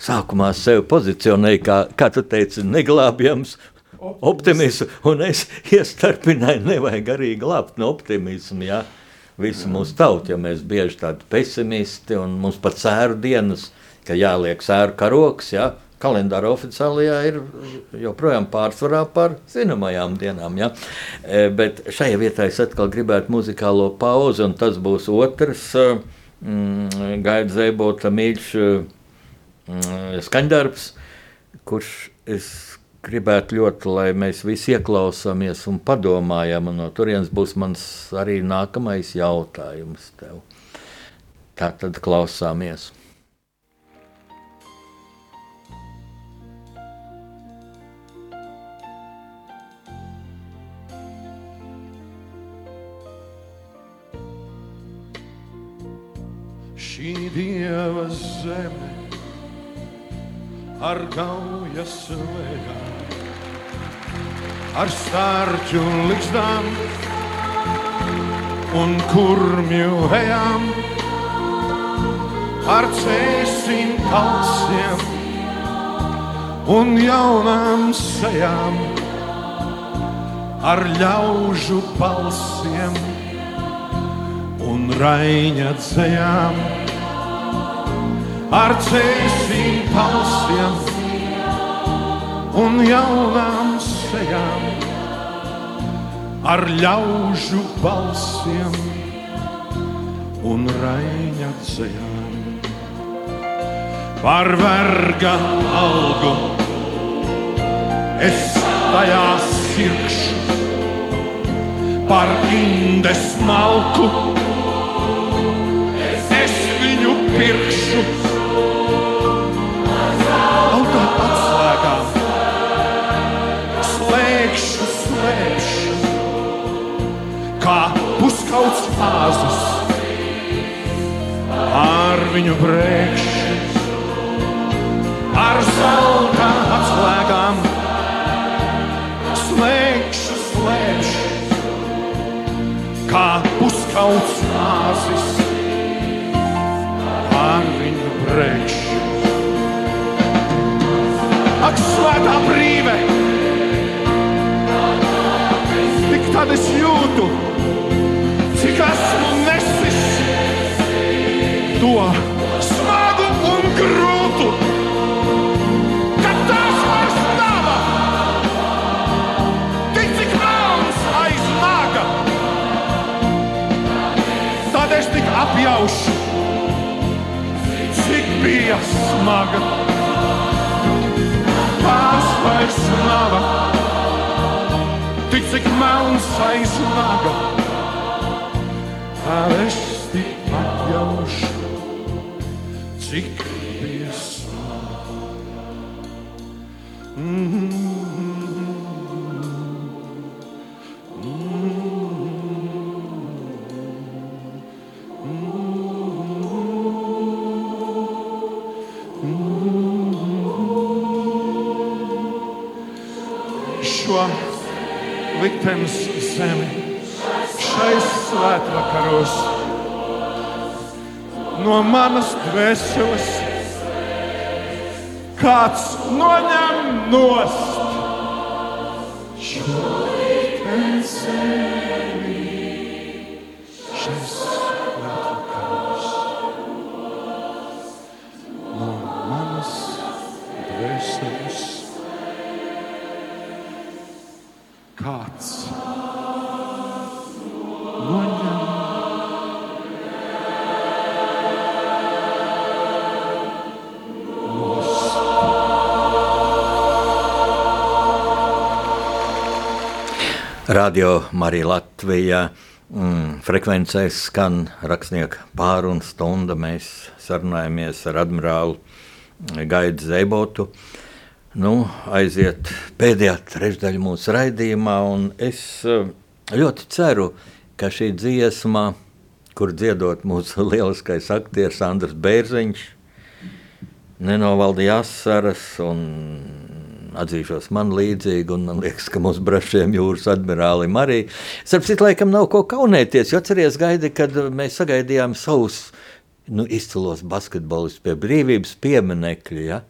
sākumā sevi pozicionēja, kā, kā tu teici, neglābjams optimismu, un es iestarpināju, nevajag arī glābt no optimismu. Ja? visu mūsu tautu, ja mēs bieži tādi pesimisti un mums pat sēru dienas, ka jāliek sēru karoks, ja, kalendāra oficiālajā ir joprojām pārsvarā par zināmajām dienām. Ja? E, bet šajā vietā es atkal gribētu muzikālo pauzi, un tas būs otrs mm, gaida zēbota mīļš mm, skaņdarbs, kurš es gribētu ļoti, lai mēs visi ieklausāmies un padomājam. Un no turienes būs mans arī nākamais jautājums tev. Tā tad klausāmies. Šī dieva zeme ar gaujas lēkām ar stārķu likstām un kurmju ejām, ar cēsim kalsiem un jaunām sejām, ar ļaužu balsiem un raiņa dzējām, ar cēsim kalsiem un jaunām sejām, ar ļaužu balsiem un raiņa dzējām. par verga algu. Es tajā sirkšu par indes malku. Es viņu pirkšu āzus ar viņu brēkšu ar zelta atslēgām. Slēgšu, slēgšu, kā puskauts nāzis, ar viņu brēkšu. Ak, svētā brīve! Tik tad es jūtu, cik esmu nesis to smagu un grūtu. Kad tās vairs tava, tik cik melns aiz naga, tad es tik apjaušu, cik bija smaga. Tās vairs nav, tik cik melns aiz naga, tad es tik apjaušu, cik bija smaga. Šo liktenes kāds noņem nost. Radio Marija Latvija. Mm, frekvencēs skan rakstnieka pārunu stunda. Mēs sarunājamies ar admirālu Gaidu Zēbotu. Nu, aiziet pēdējā trešdaļa mūsu raidījumā, un es eh, ļoti ceru, ka šī dziesma, kur dziedot mūsu lieliskais aktieris Andris Bērziņš, nenovaldīja asaras un atzīšos man līdzīgi, un man liekas, ka mūsu brašiem jūras admirālim arī. Starp citu, laikam nav ko kaunēties, jo atceries gaidi, kad mēs sagaidījām savus nu, izcilos basketbolistus pie brīvības pieminekļa, ja?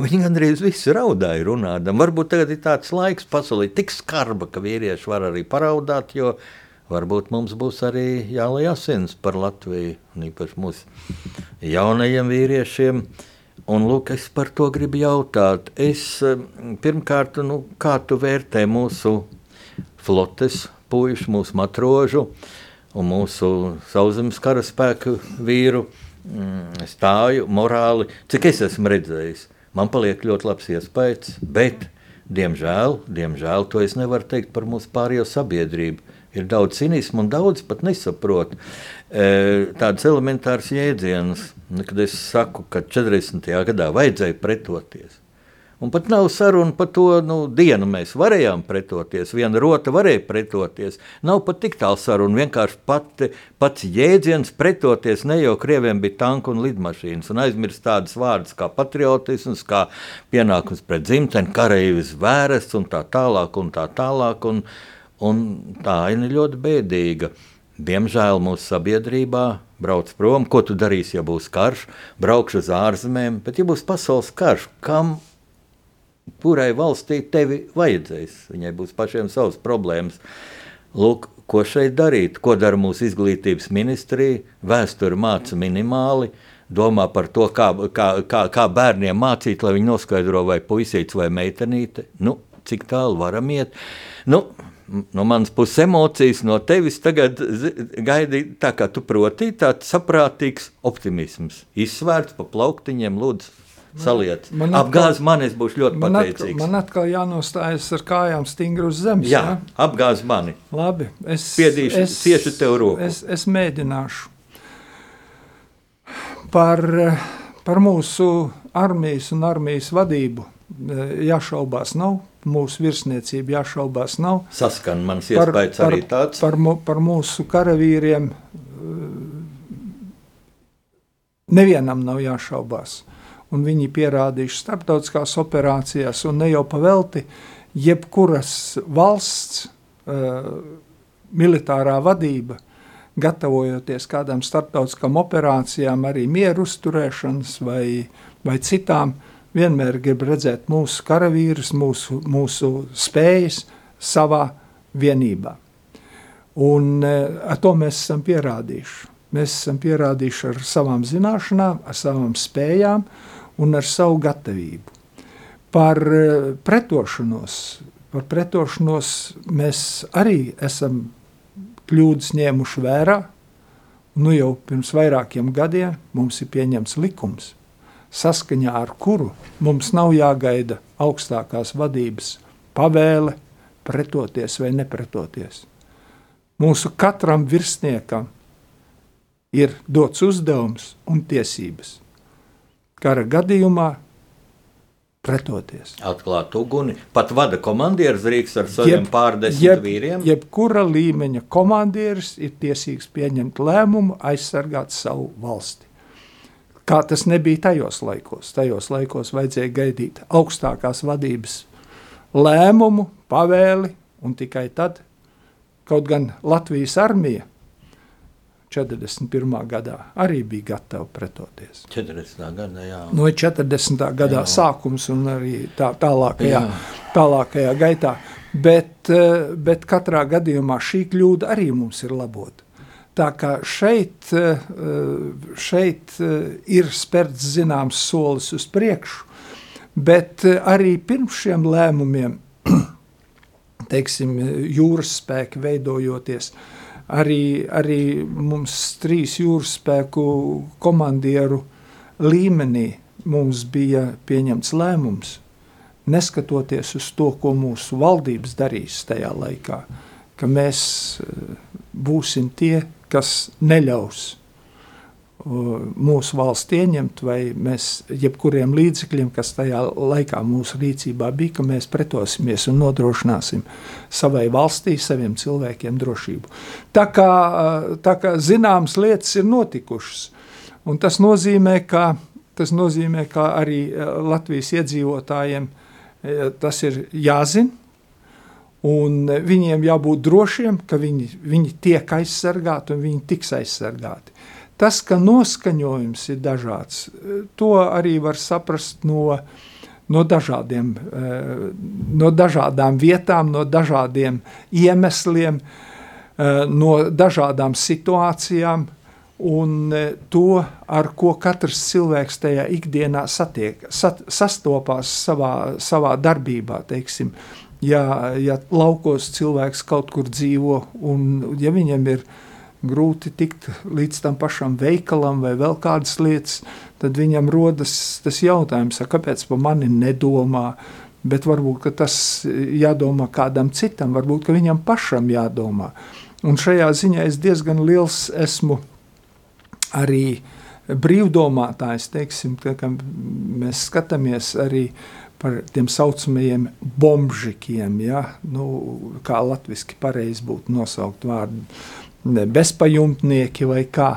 Viņi gandrīz visi raudāja runādam. Varbūt tagad ir tāds laiks pasaulē tik skarba, ka vīrieši var arī paraudāt, jo varbūt mums būs arī jālai asins par Latviju, un īpaši mūsu jaunajiem vīriešiem. Un, lūk, es par to gribu jautāt. Es, eh, pirmkārt, nu, kā tu vērtē mūsu flotes puikas, mūsu matrožu un mūsu sauszemes karaspēku vīru mm, stāju morāli, cik es esmu redzējis. Man paliek ļoti labs iespējas, bet, diemžēl, diemžēl to es nevaru teikt par mūsu pārējo sabiedrību. Ir daudz cinismu un daudz pat nesaprot e, tādas elementāras jēdzienas, nu, kad es saku, ka 40. gadā vajadzēja pretoties. Un pat nav saruna par to nu, dienu. Mēs varējām pretoties, viena rota varēja pretoties. Nav pat tik tālu saruna. Vienkārši pati, pats jēdziens pretoties ne jau krieviem bija tanku un lidmašīnas. Un aizmirst tādas vārdas kā patriotisms, kā pienākums pret dzimteni, kareivis vērests un tā tālāk. Un tā, tālāk un, un tā aina ļoti bēdīga. Diemžēl mūsu sabiedrībā brauc prom. Ko tu darīsi, ja būs karš? Braukšu uz ārzemēm, bet ja būs pasaules karš, kam kurai valstī tevi vajadzēs. Viņai būs pašiem savas problēmas. Lūk, ko šeit darīt? Ko dara mūsu izglītības ministrija? Vēsture māca minimāli. Domā par to, kā, kā, kā, kā bērniem mācīt, lai viņi noskaidro, vai puisīts vai meitenīte. Nu, cik tālu varam iet? Nu, no manas puses emocijas, no tevis tagad gaidi tā, kā tu proti, tāds saprātīgs optimisms. Izsvērts pa plauktiņiem, lūdzu, saliet. man atkal- Apgāz mani, es būšu ļoti Man atkal, pateicīgs. man atkal jānostājas ar kājām stingri uz zemes. Jā, ja? apgāz mani. Labi, es, Spiedīšu- ciešu tev roku. Es, es mēģināšu. Par, par mūsu armijas un armijas vadību eh, jāšaubās nav. Mūsu virsniecība jāšaubās nav. Saskan mans Par, iespējas par, arī tāds. par, mu- par mūsu karavīriem eh, nevienam nav jāšaubās. Un viņi pierādījuši starptautiskās operācijās, un ne jau pavelti, jebkuras valsts uh, militārā vadība, gatavojoties kādām starptautiskām operācijām, arī mieru uzturēšanas vai, vai citām, vienmēr grib redzēt mūsu karavīrus, mūsu, mūsu spējas savā vienībā. Un eh, ar to mēs esam pierādījuši. Mēs esam pierādījuši ar savām zināšanām, ar savām spējām un ar savu gatavību. Par eh, pretošanos, par pretošanos mēs arī esam kļūdas ņēmuši vērā. Nu jau pirms vairākiem gadiem mums ir pieņemts likums, saskaņā ar kuru mums nav jāgaida augstākās vadības pavēle pretoties vai nepretoties. Mūsu katram virsniekam ir dots uzdevums un tiesības. Kara gadījumā pretoties. Atklāt uguni. Pat vada komandieris drīkst ar saviem pārdesmit jeb, vīriem. jebkura līmeņa komandieris ir tiesīgs pieņemt lēmumu, aizsargāt savu valsti. Kā tas nebija tajos laikos. Tajos laikos vajadzēja gaidīt augstākās vadības lēmumu, pavēli, un tikai tad, kaut gan Latvijas armija 41. gadā arī bija gatava pretoties. 40. gadā, jā. No 40. gadā Jā. sākums un arī tā, tālākajā, Jā. tālākajā gaitā. Bet, eh, bet katrā gadījumā šī kļūda arī mums ir labota. Tā kā šeit, eh, šeit eh, ir spērts zināms solis uz priekšu, bet eh, arī pirms šiem lēmumiem, teiksim, jūras spēki veidojoties, arī, arī mums trīs jūras spēku komandieru līmenī mums bija pieņemts lēmums, neskatoties uz to, ko mūsu valdības darīs tajā laikā, ka mēs eh, būsim tie, kas neļaus o, mūsu valsts ieņemt, vai mēs jebkuriem līdzekļiem, kas tajā laikā mūsu rīcībā bija, ka mēs pretosimies un nodrošināsim savai valstī, saviem cilvēkiem drošību. Tā kā, eh, tā kā zināmas lietas ir notikušas, un tas nozīmē, ka, tas nozīmē, ka arī eh, Latvijas iedzīvotājiem tas ir jāzina, Un eh, viņiem jābūt drošiem, ka viņi, viņi tiek aizsargāti un viņi tiks aizsargāti. Tas, ka noskaņojums ir dažāds, eh, to arī var saprast no, no, dažādiem, eh, no dažādām vietām, no dažādiem iemesliem, no dažādām situācijām. Un to, ar ko katrs cilvēks tajā ikdienā satiek, sat, sastopās savā, savā darbībā, teiksim, ja, ja laukos cilvēks kaut kur dzīvo, un ja viņam ir grūti tikt līdz tam pašam veikalam vai vēl kādas lietas, tad viņam rodas tas jautājums, kāpēc par mani nedomā, bet varbūt tas jādomā kādam citam, varbūt viņam pašam jādomā. Un šajā ziņā es diezgan liels esmu arī brīvdomātājs, teiksim, tā, mēs skatāmies arī par tiem saucamajiem bombžikiem, ja? nu, kā latviski pareizi būtu nosaukt vārdu, bezpajumtnieki vai kā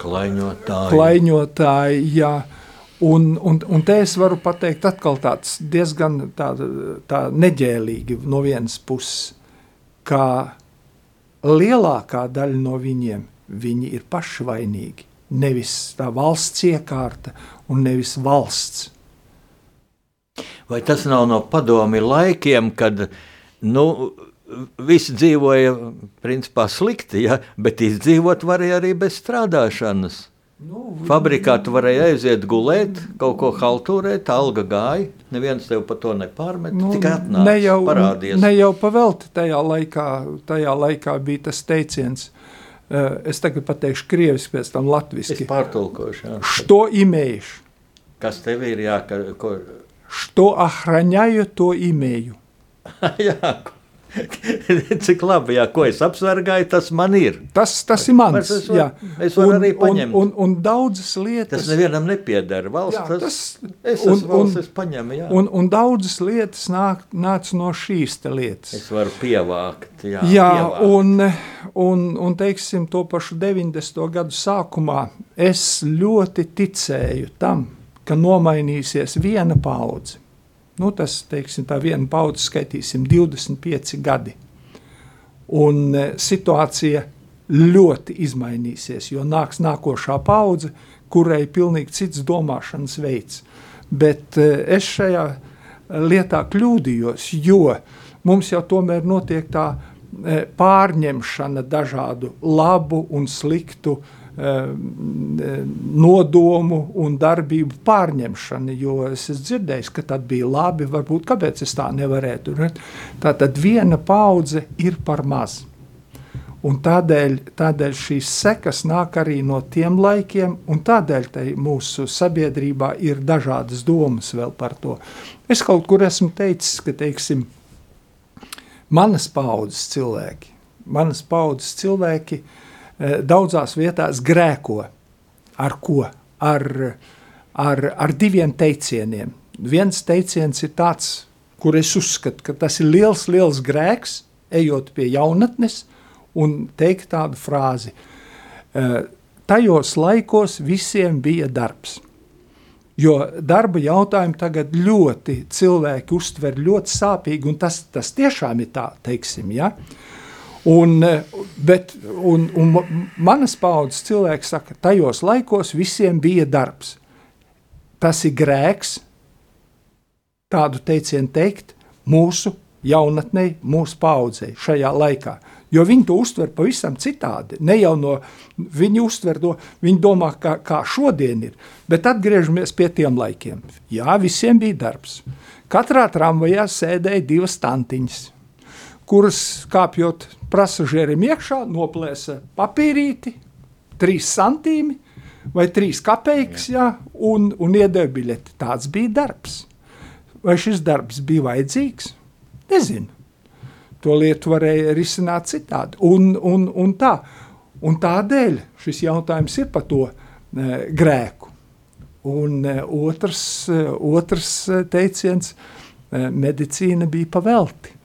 Klaiņotāji. klaiņotāji, jā. Un, un, un te es varu pateikt atkal tāds diezgan tā, tā neģēlīgi no vienas puses, ka lielākā daļa no viņiem, viņi ir paši vainīgi. Nevis tā valsts iekārta un nevis valsts. Vai tas nav no padomi laikiem, kad nu, viss dzīvoja principā slikti, ja? bet izdzīvot varēja arī bez strādāšanas? Nu, Fabrikā tu varēji nu, aiziet gulēt, nu, kaut ko haltūrēt, alga gāja. Neviens tev par to nepārmet. Nu, tikai atnāc, ne jau, parādies. Ne jau pavelti tajā laikā, tajā laikā bija tas teiciens. Eh, es tagad pateikšu krieviski, pēc tam latviski. Es pārtulkošu. Jā. Što imējuši? Kas tev ir jā, ka, ko, Что охраняю, то имею. jā, ko- cik labi, jā, ko es apsargāju, tas man ir. Tas, tas ir mans. Es varu- jā. es varu un, arī un, paņemt. un, un daudzas Tas lietas, nevienam nepieder. Valsts, Jā, tas, tas- es un- esmu valsts, un- es paņemu, jā. un, un daudzas lietas nāk, nāca no šīs te lietas. Es varu pievākt, jā. Jā, pievākt. un, un, un teiksim, to pašu 90. gadu sākumā es ļoti ticēju tam, ka nomainīsies viena paudze. Nu, tas, teiksim, tā viena paudze skaitīsim 25 gadi. Un e, situācija ļoti izmainīsies, jo nāks nākošā paudze, kurai ir pilnīgi cits domāšanas veids. Bet e, es šajā lietā kļūdījos, jo mums jau tomēr notiek tā e, pārņemšana dažādu labu un sliktu e, e, nodomu un darbību pārņemšana. Jo es esmu dzirdējis, ka tad bija labi, varbūt kāpēc es tā nevarētu. ne? Tā tad viena paudze ir par maz. Un tādēļ, tādēļ šīs sekas nāk arī no tiem laikiem, un tādēļ mūsu sabiedrībā ir dažādas domas vēl par to. Es kaut kur esmu teicis, ka teiksim, manas paudzes cilvēki, manas paudzes cilvēki eh, daudzās vietās grēko. Ar ko? Ar, ar, ar diviem teicieniem. Viens teiciens ir tāds, kur es uzskatu, ka tas ir liels, liels grēks, ejot pie jaunatnes un teikt tādu frāzi. Eh, Tajos laikos visiem bija darbs. Jo darba jautājumi tagad ļoti cilvēki uztver ļoti sāpīgi, un tas, tas tiešām ir tā, teiksim, ja? Un, eh, bet, un, un ma- manas paudzes cilvēki saka, tajos laikos visiem bija darbs. Tas ir grēks, tādu teicienu teikt mūsu jaunatnei, mūsu paudzei šajā laikā. Jo viņi to uztver pavisam citādi. Ne jau no viņi uztver to, viņi domā, kā, kā šodien ir. Bet atgriežamies pie tiem laikiem. Jā, visiem bija darbs. Katrā tramvajā sēdēja divas tantiņas, kuras kāpjot pasažierim iekšā, noplēsa papīrīti, trīs santīmi vai trīs kapeikas, jā, un, un iedeva biļeti. Tāds bija darbs. Vai šis darbs bija vajadzīgs? Nezinu. To lietu varēja risināt citādi. Un, un, un, tā. un tādēļ šis jautājums ir par to e, grēku. Un e, otrs, e, otrs e, teiciens e, - medicīna bija pavelti.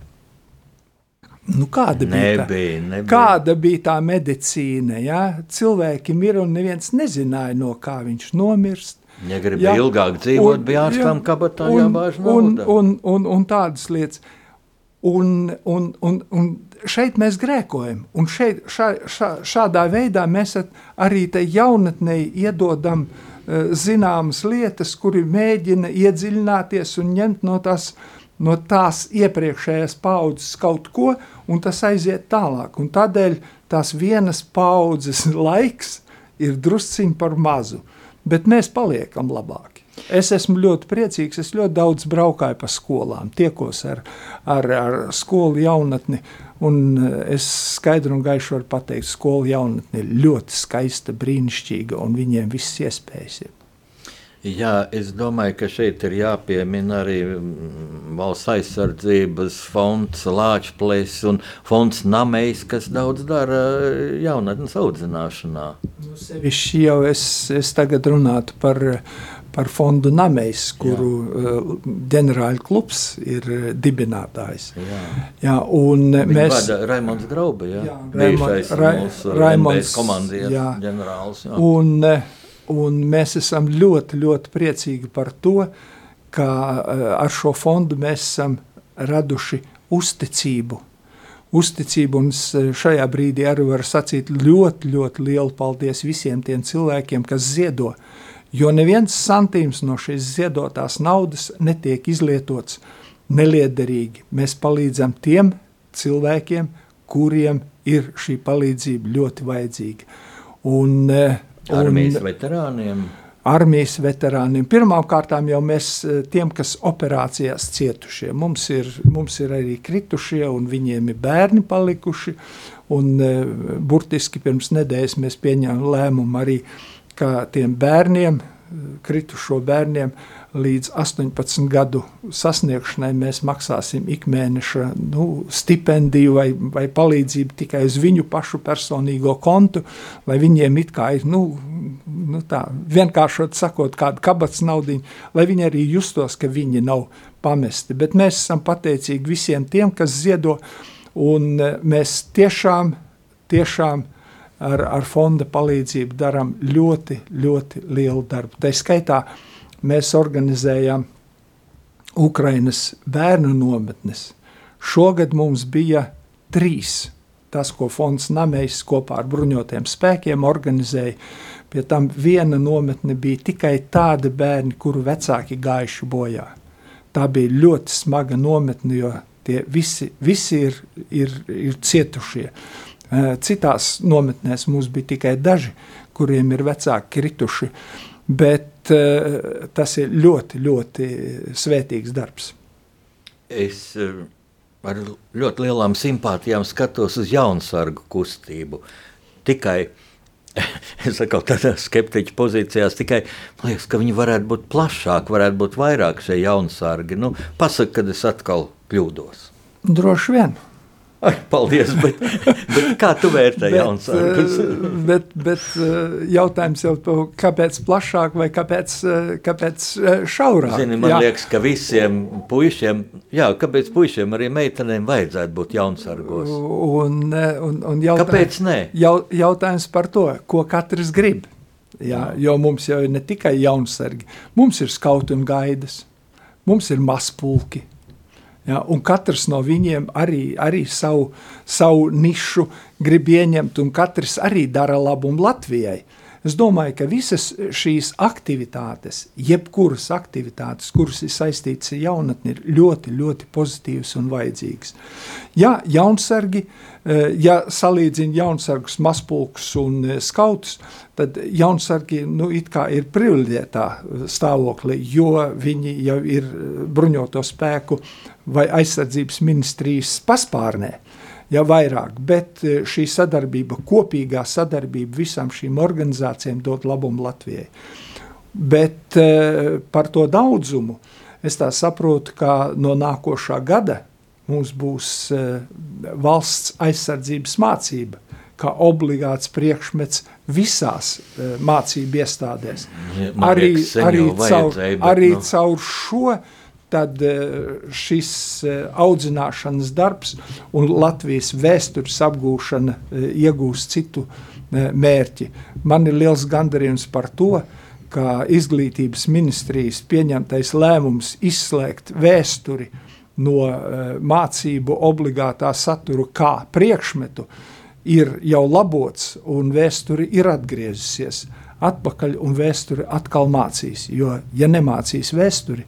Nu, kāda, bija tā, Nebija, nebija. kāda bija tā medicīna? Ja? Cilvēki mirra un neviens nezināja, no kā viņš nomirst. Ja gribēja ilgāk dzīvot, bija ārstam kabatā un, jābāž un, un, un, un tādas lietas. Un, un, un, un šeit mēs grēkojam. Un šeit, šā, šā, šādā veidā mēs arī tai jaunatnei iedodam uh, zināmas lietas, kuri mēģina iedziļināties un ņemt no tās, no tās iepriekšējās paudzes kaut ko, un tas aiziet tālāk. Un tādēļ tās vienas paudzes laiks ir drusciņi par mazu, bet mēs paliekam labāki. Es esmu ļoti priecīgs. Es ļoti daudz braukāju pa skolām, tiekos ar, ar, ar skolu jaunatni. Un eh, es skaidri un gaiši varu pateikt, ka skolu jaunatne ir ļoti skaista, brīnišķīga un viņiem viss iespējas. ir. Jā, es domāju, ka šeit ir jāpiemina arī mm, valsts aizsardzības fonds, Lāčplēs un fonds Namejs, kas daudz dara eh, jaunatnes audzināšanā. Sevišķi jau es, es tagad runātu par, par fondu Namejs, kuru uh, ģenerāļu klubs ir eh, dibinātājs. Jā. Jā, un eh, Viņa mēs vada Raimons Grauba, jā, Jā, bijušais Raimo- Ra- Raimonds, Raimonds komandieris, jā. ģenerālis. Jā. Un, eh, un mēs esam ļoti, ļoti priecīgi par to, ka eh, ar šo fondu mēs esam raduši uzticību. Uzticību, es eh, šajā brīdī arī varu sacīt ļoti, ļoti lielu paldies visiem tiem cilvēkiem, kas ziedo. Jo neviens santīms no šīs ziedotās naudas netiek izlietots neliederīgi. Mēs palīdzam tiem cilvēkiem, kuriem ir šī palīdzība ļoti vajadzīga. Un, eh, Armijas veterāniem. armijas veterāniem. Pirmkārt, jau mēs eh, tiem, kas operācijās cietušie, mums ir, mums ir arī kritušie, un viņiem ir bērni palikuši. Un, eh, burtiski pirms nedēļas mēs pieņēmām lēmumu arī, ka tiem bērniem kritušo bērniem līdz 18 gadu sasniegšanai mēs maksāsim ikmēneša nu, stipendiju vai, vai palīdzību tikai uz viņu pašu personīgo kontu, lai viņiem it kā ir, nu, nu tā, vienkāršot sakot, kāda kabats naudiņa, lai viņi arī justos, ka viņi nav pamesti. Bet mēs esam pateicīgi visiem tiem, kas ziedo, un e, mēs tiešām, tiešām ar, ar fonda palīdzību darām ļoti, ļoti lielu darbu. Tā skaitā mēs organizējām Ukrainas bērnu nometnes. Šogad mums bija trīs. Tas, ko fonds Namējs kopā ar bruņotiem spēkiem organizēja, pie tam viena nometne bija tikai tāda bērni, kuru vecāki gājuši bojā. Tā bija ļoti smaga nometne, jo tie visi, visi ir, ir, ir cietušie. Citās nometnēs mums bija tikai daži, kuriem ir vecāki krituši. Bet tas ir ļoti, ļoti svētīgs darbs. Es uh, ar ļoti lielām simpātijām skatos uz jaunsargu kustību. Tikai es saku, tādā skeptiķa pozīcijās, tikai man liekas, ka viņi varētu būt plašāki, varētu būt vairāk šie jaunsargi. Nu, pasaka, kad es atkal kļūdos. Droši vien. Ai, paldies, bet, bet kā tu vērtē jaunsargus? Eh, bet, bet eh, jautājums jau par kāpēc plašāk vai kāpēc, eh, kāpēc šaurāk? Zini, man jā. liekas, ka visiem puišiem, jā, kāpēc puišiem arī meitenēm vajadzētu būt jaunsargos? Un, un, un jautājums, kāpēc ne? Jau, jautājums par to, ko katrs grib. Jā, jo mums jau ir ne tikai jaunsargi, mums ir skauti un gaidas, mums ir mazpulki, Ja, un katrs no viņiem arī, arī savu, savu nišu grib ieņemt, un katrs arī dara labumu Latvijai. Es domāju, ka visas šīs aktivitātes, jebkuras aktivitātes, kuras ir saistītas ar jaunatni, ir ļoti, ļoti pozitīvas un vajadzīgas. Ja jaunsargi, eh, ja salīdzina jaunsargus, mazpulkus un eh, skautus, tad jaunsargi nu, ir privileģētā stāvoklī, jo viņi jau ir bruņoto spēku vai aizsardzības ministrijas paspārnē ja vairāk, bet e, šī sadarbība, kopīgā sadarbība visām šīm organizācijām dod labumu Latvijai. Bet e, par to daudzumu es tā saprotu, ka no nākošā gada mums būs e, valsts aizsardzības mācība, kā obligāts priekšmets visās mācību iestādēs. Man arī, liekas, arī, caur, arī no... Nu. caur šo tad eh, šis eh, audzināšanas darbs un Latvijas vēstures apgūšana eh, iegūs citu mērķi. Man ir liels gandarījums par to, ka izglītības ministrijas pieņemtais lēmums izslēgt vēsturi no mācību obligātā satura kā priekšmetu ir jau labots un vēsture ir atgriezusies atpakaļ un vēsture atkal mācīs, jo ja nemācīs vēsturi,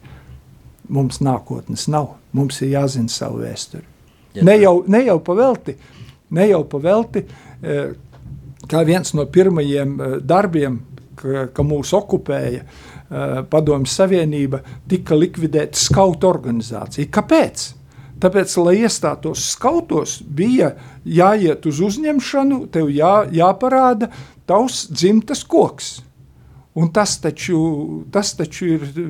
mums nākotnes nav. Mums ir jāzina savu vēsturi. Ja, ne, jau, ne jau pavelti, ne jau pavelti, eh, kā viens no pirmajiem eh, darbiem, ka, ka mūs okupēja eh, Padomju Savienība, tika likvidēta skautu organizācija. Kāpēc? Tāpēc, lai iestātos skautos, bija jāiet uz uzņemšanu, tev jā, jāparāda tavs dzimtas koks. Un tas taču, tas taču ir eh,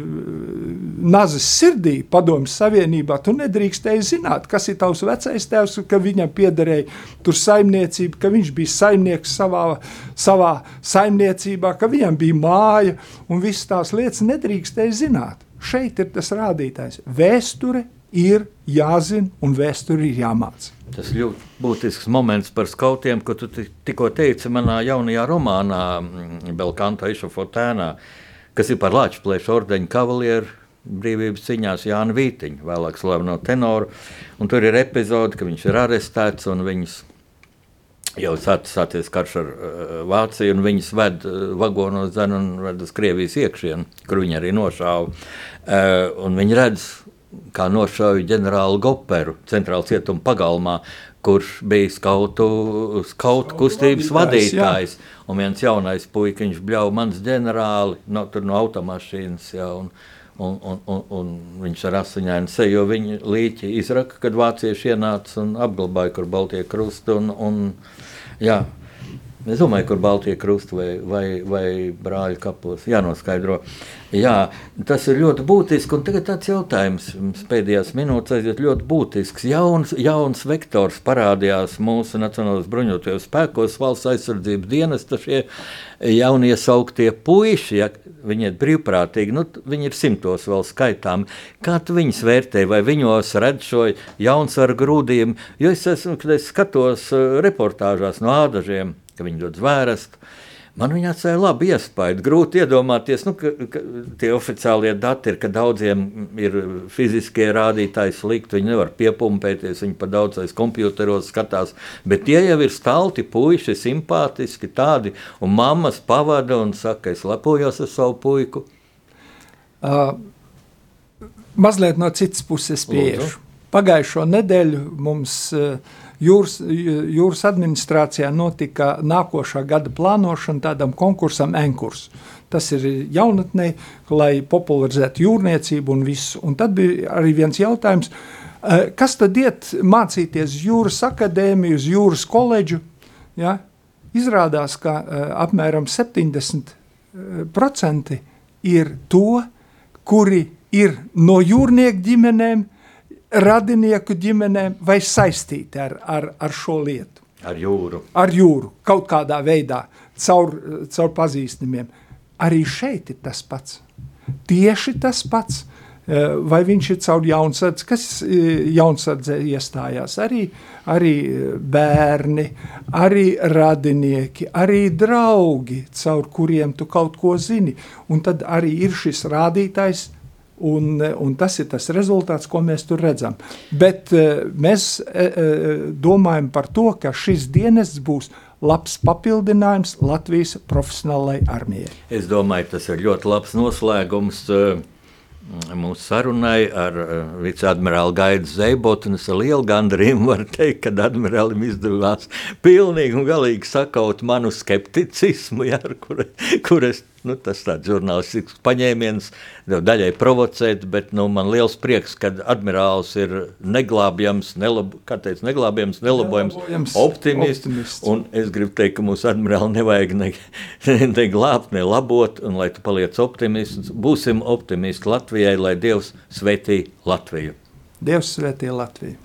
nazis sirdī, padomju savienībā. Tu nedrīkstēji zināt, kas ir tavs vecais tēvs, ka viņam piederēja tur saimniecība, ka viņš bija saimnieks savā, savā saimniecībā, ka viņam bija māja un visas tās lietas nedrīkstēji zināt. Šeit ir tas rādītājs. Vēsture ir jāzina un vēsture ir jāmācās. Tas ļoti būtisks moments par skautiem, ko tu tikko teici manā jaunajā romānā, mm, Belkanta Išafotēnā, kas ir par Latvijas ordeņa kavalieru brīvības cīņās Jānu Vītiņu, vēlāk slaveno tenoru. Tur ir epizode, ka viņš ir arestēts un viņas jau sācies karš ar uh, Vāciju, un viņas ved uh, vagonos zenu un ved uz Krievijas iekšienu, kur viņi arī nošāva. Uh, viņi redz kā nošauja ģenerāli Goperu centrāla cietuma pagalmā, kurš bija skautu, skautu kustības vadītājs. Jā. Un viens jaunais puikiņš bļauj mans ģenerāli no, no automašīnas. Jā, un, un, un, un, un viņš ar asiņainu seju, jo viņa līķi izraka, kad vācieši ienāca un apglabāja, kur Baltija krusta. Un, un, jā. Es domāju, kur Baltijas krusta vai, vai, vai brāļa kapos jānoskaidro. Jā, tas ir ļoti būtiski. Un tagad tāds jautājums pēdējās minūtēs aiziet ļoti būtisks. Jauns, jauns vektors parādījās mūsu Nacionālajos bruņotajos spēkos, valsts aizsardzības dienesta šie jaunie sauktie puiši, ja viņi ir brīvprātīgi, nu, viņi ir simtos vēl skaitām. Kā tu viņus vērtē, vai viņos redz šo jaunsvaru grūdījumu? Jo es, esmu, kad es skatos uh, reportāžās no ādažiem, ka viņi dod zvērstu. Man viņa atstāja labu iespēju. Grūti iedomāties, nu, ka, ka tie oficiālie dati ir, ka daudziem ir fiziskie rādītāji slikti. Viņi nevar piepumpēties, viņi pa daudzais kompjuteros skatās. Bet tie jau ir stalti puiši, simpātiski tādi. Un mammas pavada un saka, es lepojos ar savu puiku. Uh, mazliet no citas puses pieešu. Pagājušo nedēļu mums uh, jūras, jūras administrācijā notika nākošā gada plānošana tādam konkursam Enkurs. Tas ir jaunatnē, lai popularizētu jūrniecību un visu. Un tad bija arī viens jautājums, eh, kas tad iet mācīties jūras akadēmiju, uz jūras koledžu? Ja? Izrādās, ka uh, apmēram 70% eh, ir to, kuri ir no jūrnieku ģimenēm, radinieku ģimenēm vai saistīti ar, ar, ar šo lietu. Ar jūru. Ar jūru, kaut kādā veidā, caur, caur pazīstamiem. Arī šeit ir tas pats. Tieši tas pats. Eh, vai viņš ir caur jaunsardzi, kas eh, jaunsardzē iestājās? Arī, arī bērni, arī radinieki, arī draugi, caur kuriem tu kaut ko zini. Un tad arī ir šis rādītājs Un, un tas ir tas rezultāts, ko mēs tur redzam. Bet uh, mēs uh, domājam par to, ka šis dienests būs labs papildinājums Latvijas profesionālajai armijai. Es domāju, tas ir ļoti labs noslēgums. Mūsu sarunai ar viceadmirāli Gaidu Zeibotu. Es ar lielu gandarījumu varu teikt, ka admirālim izdevās pilnīgi un galīgi sakaut manu skepticismu, ja, kur, kur es Nu, tas tāds žurnālistisks paņēmiens, daļai provocēt, bet nu, man liels prieks, ka admirālis ir neglābjams, nelab, teic, neglābjams nelabojams optimists. optimists. Un es gribu teikt, ka mūsu admirāli nevajag ne, ne glābt, ne labot, un lai tu paliec optimists, būsim optimisti Latvijai, lai Dievs svētī Latviju. Dievs svētī Latviju.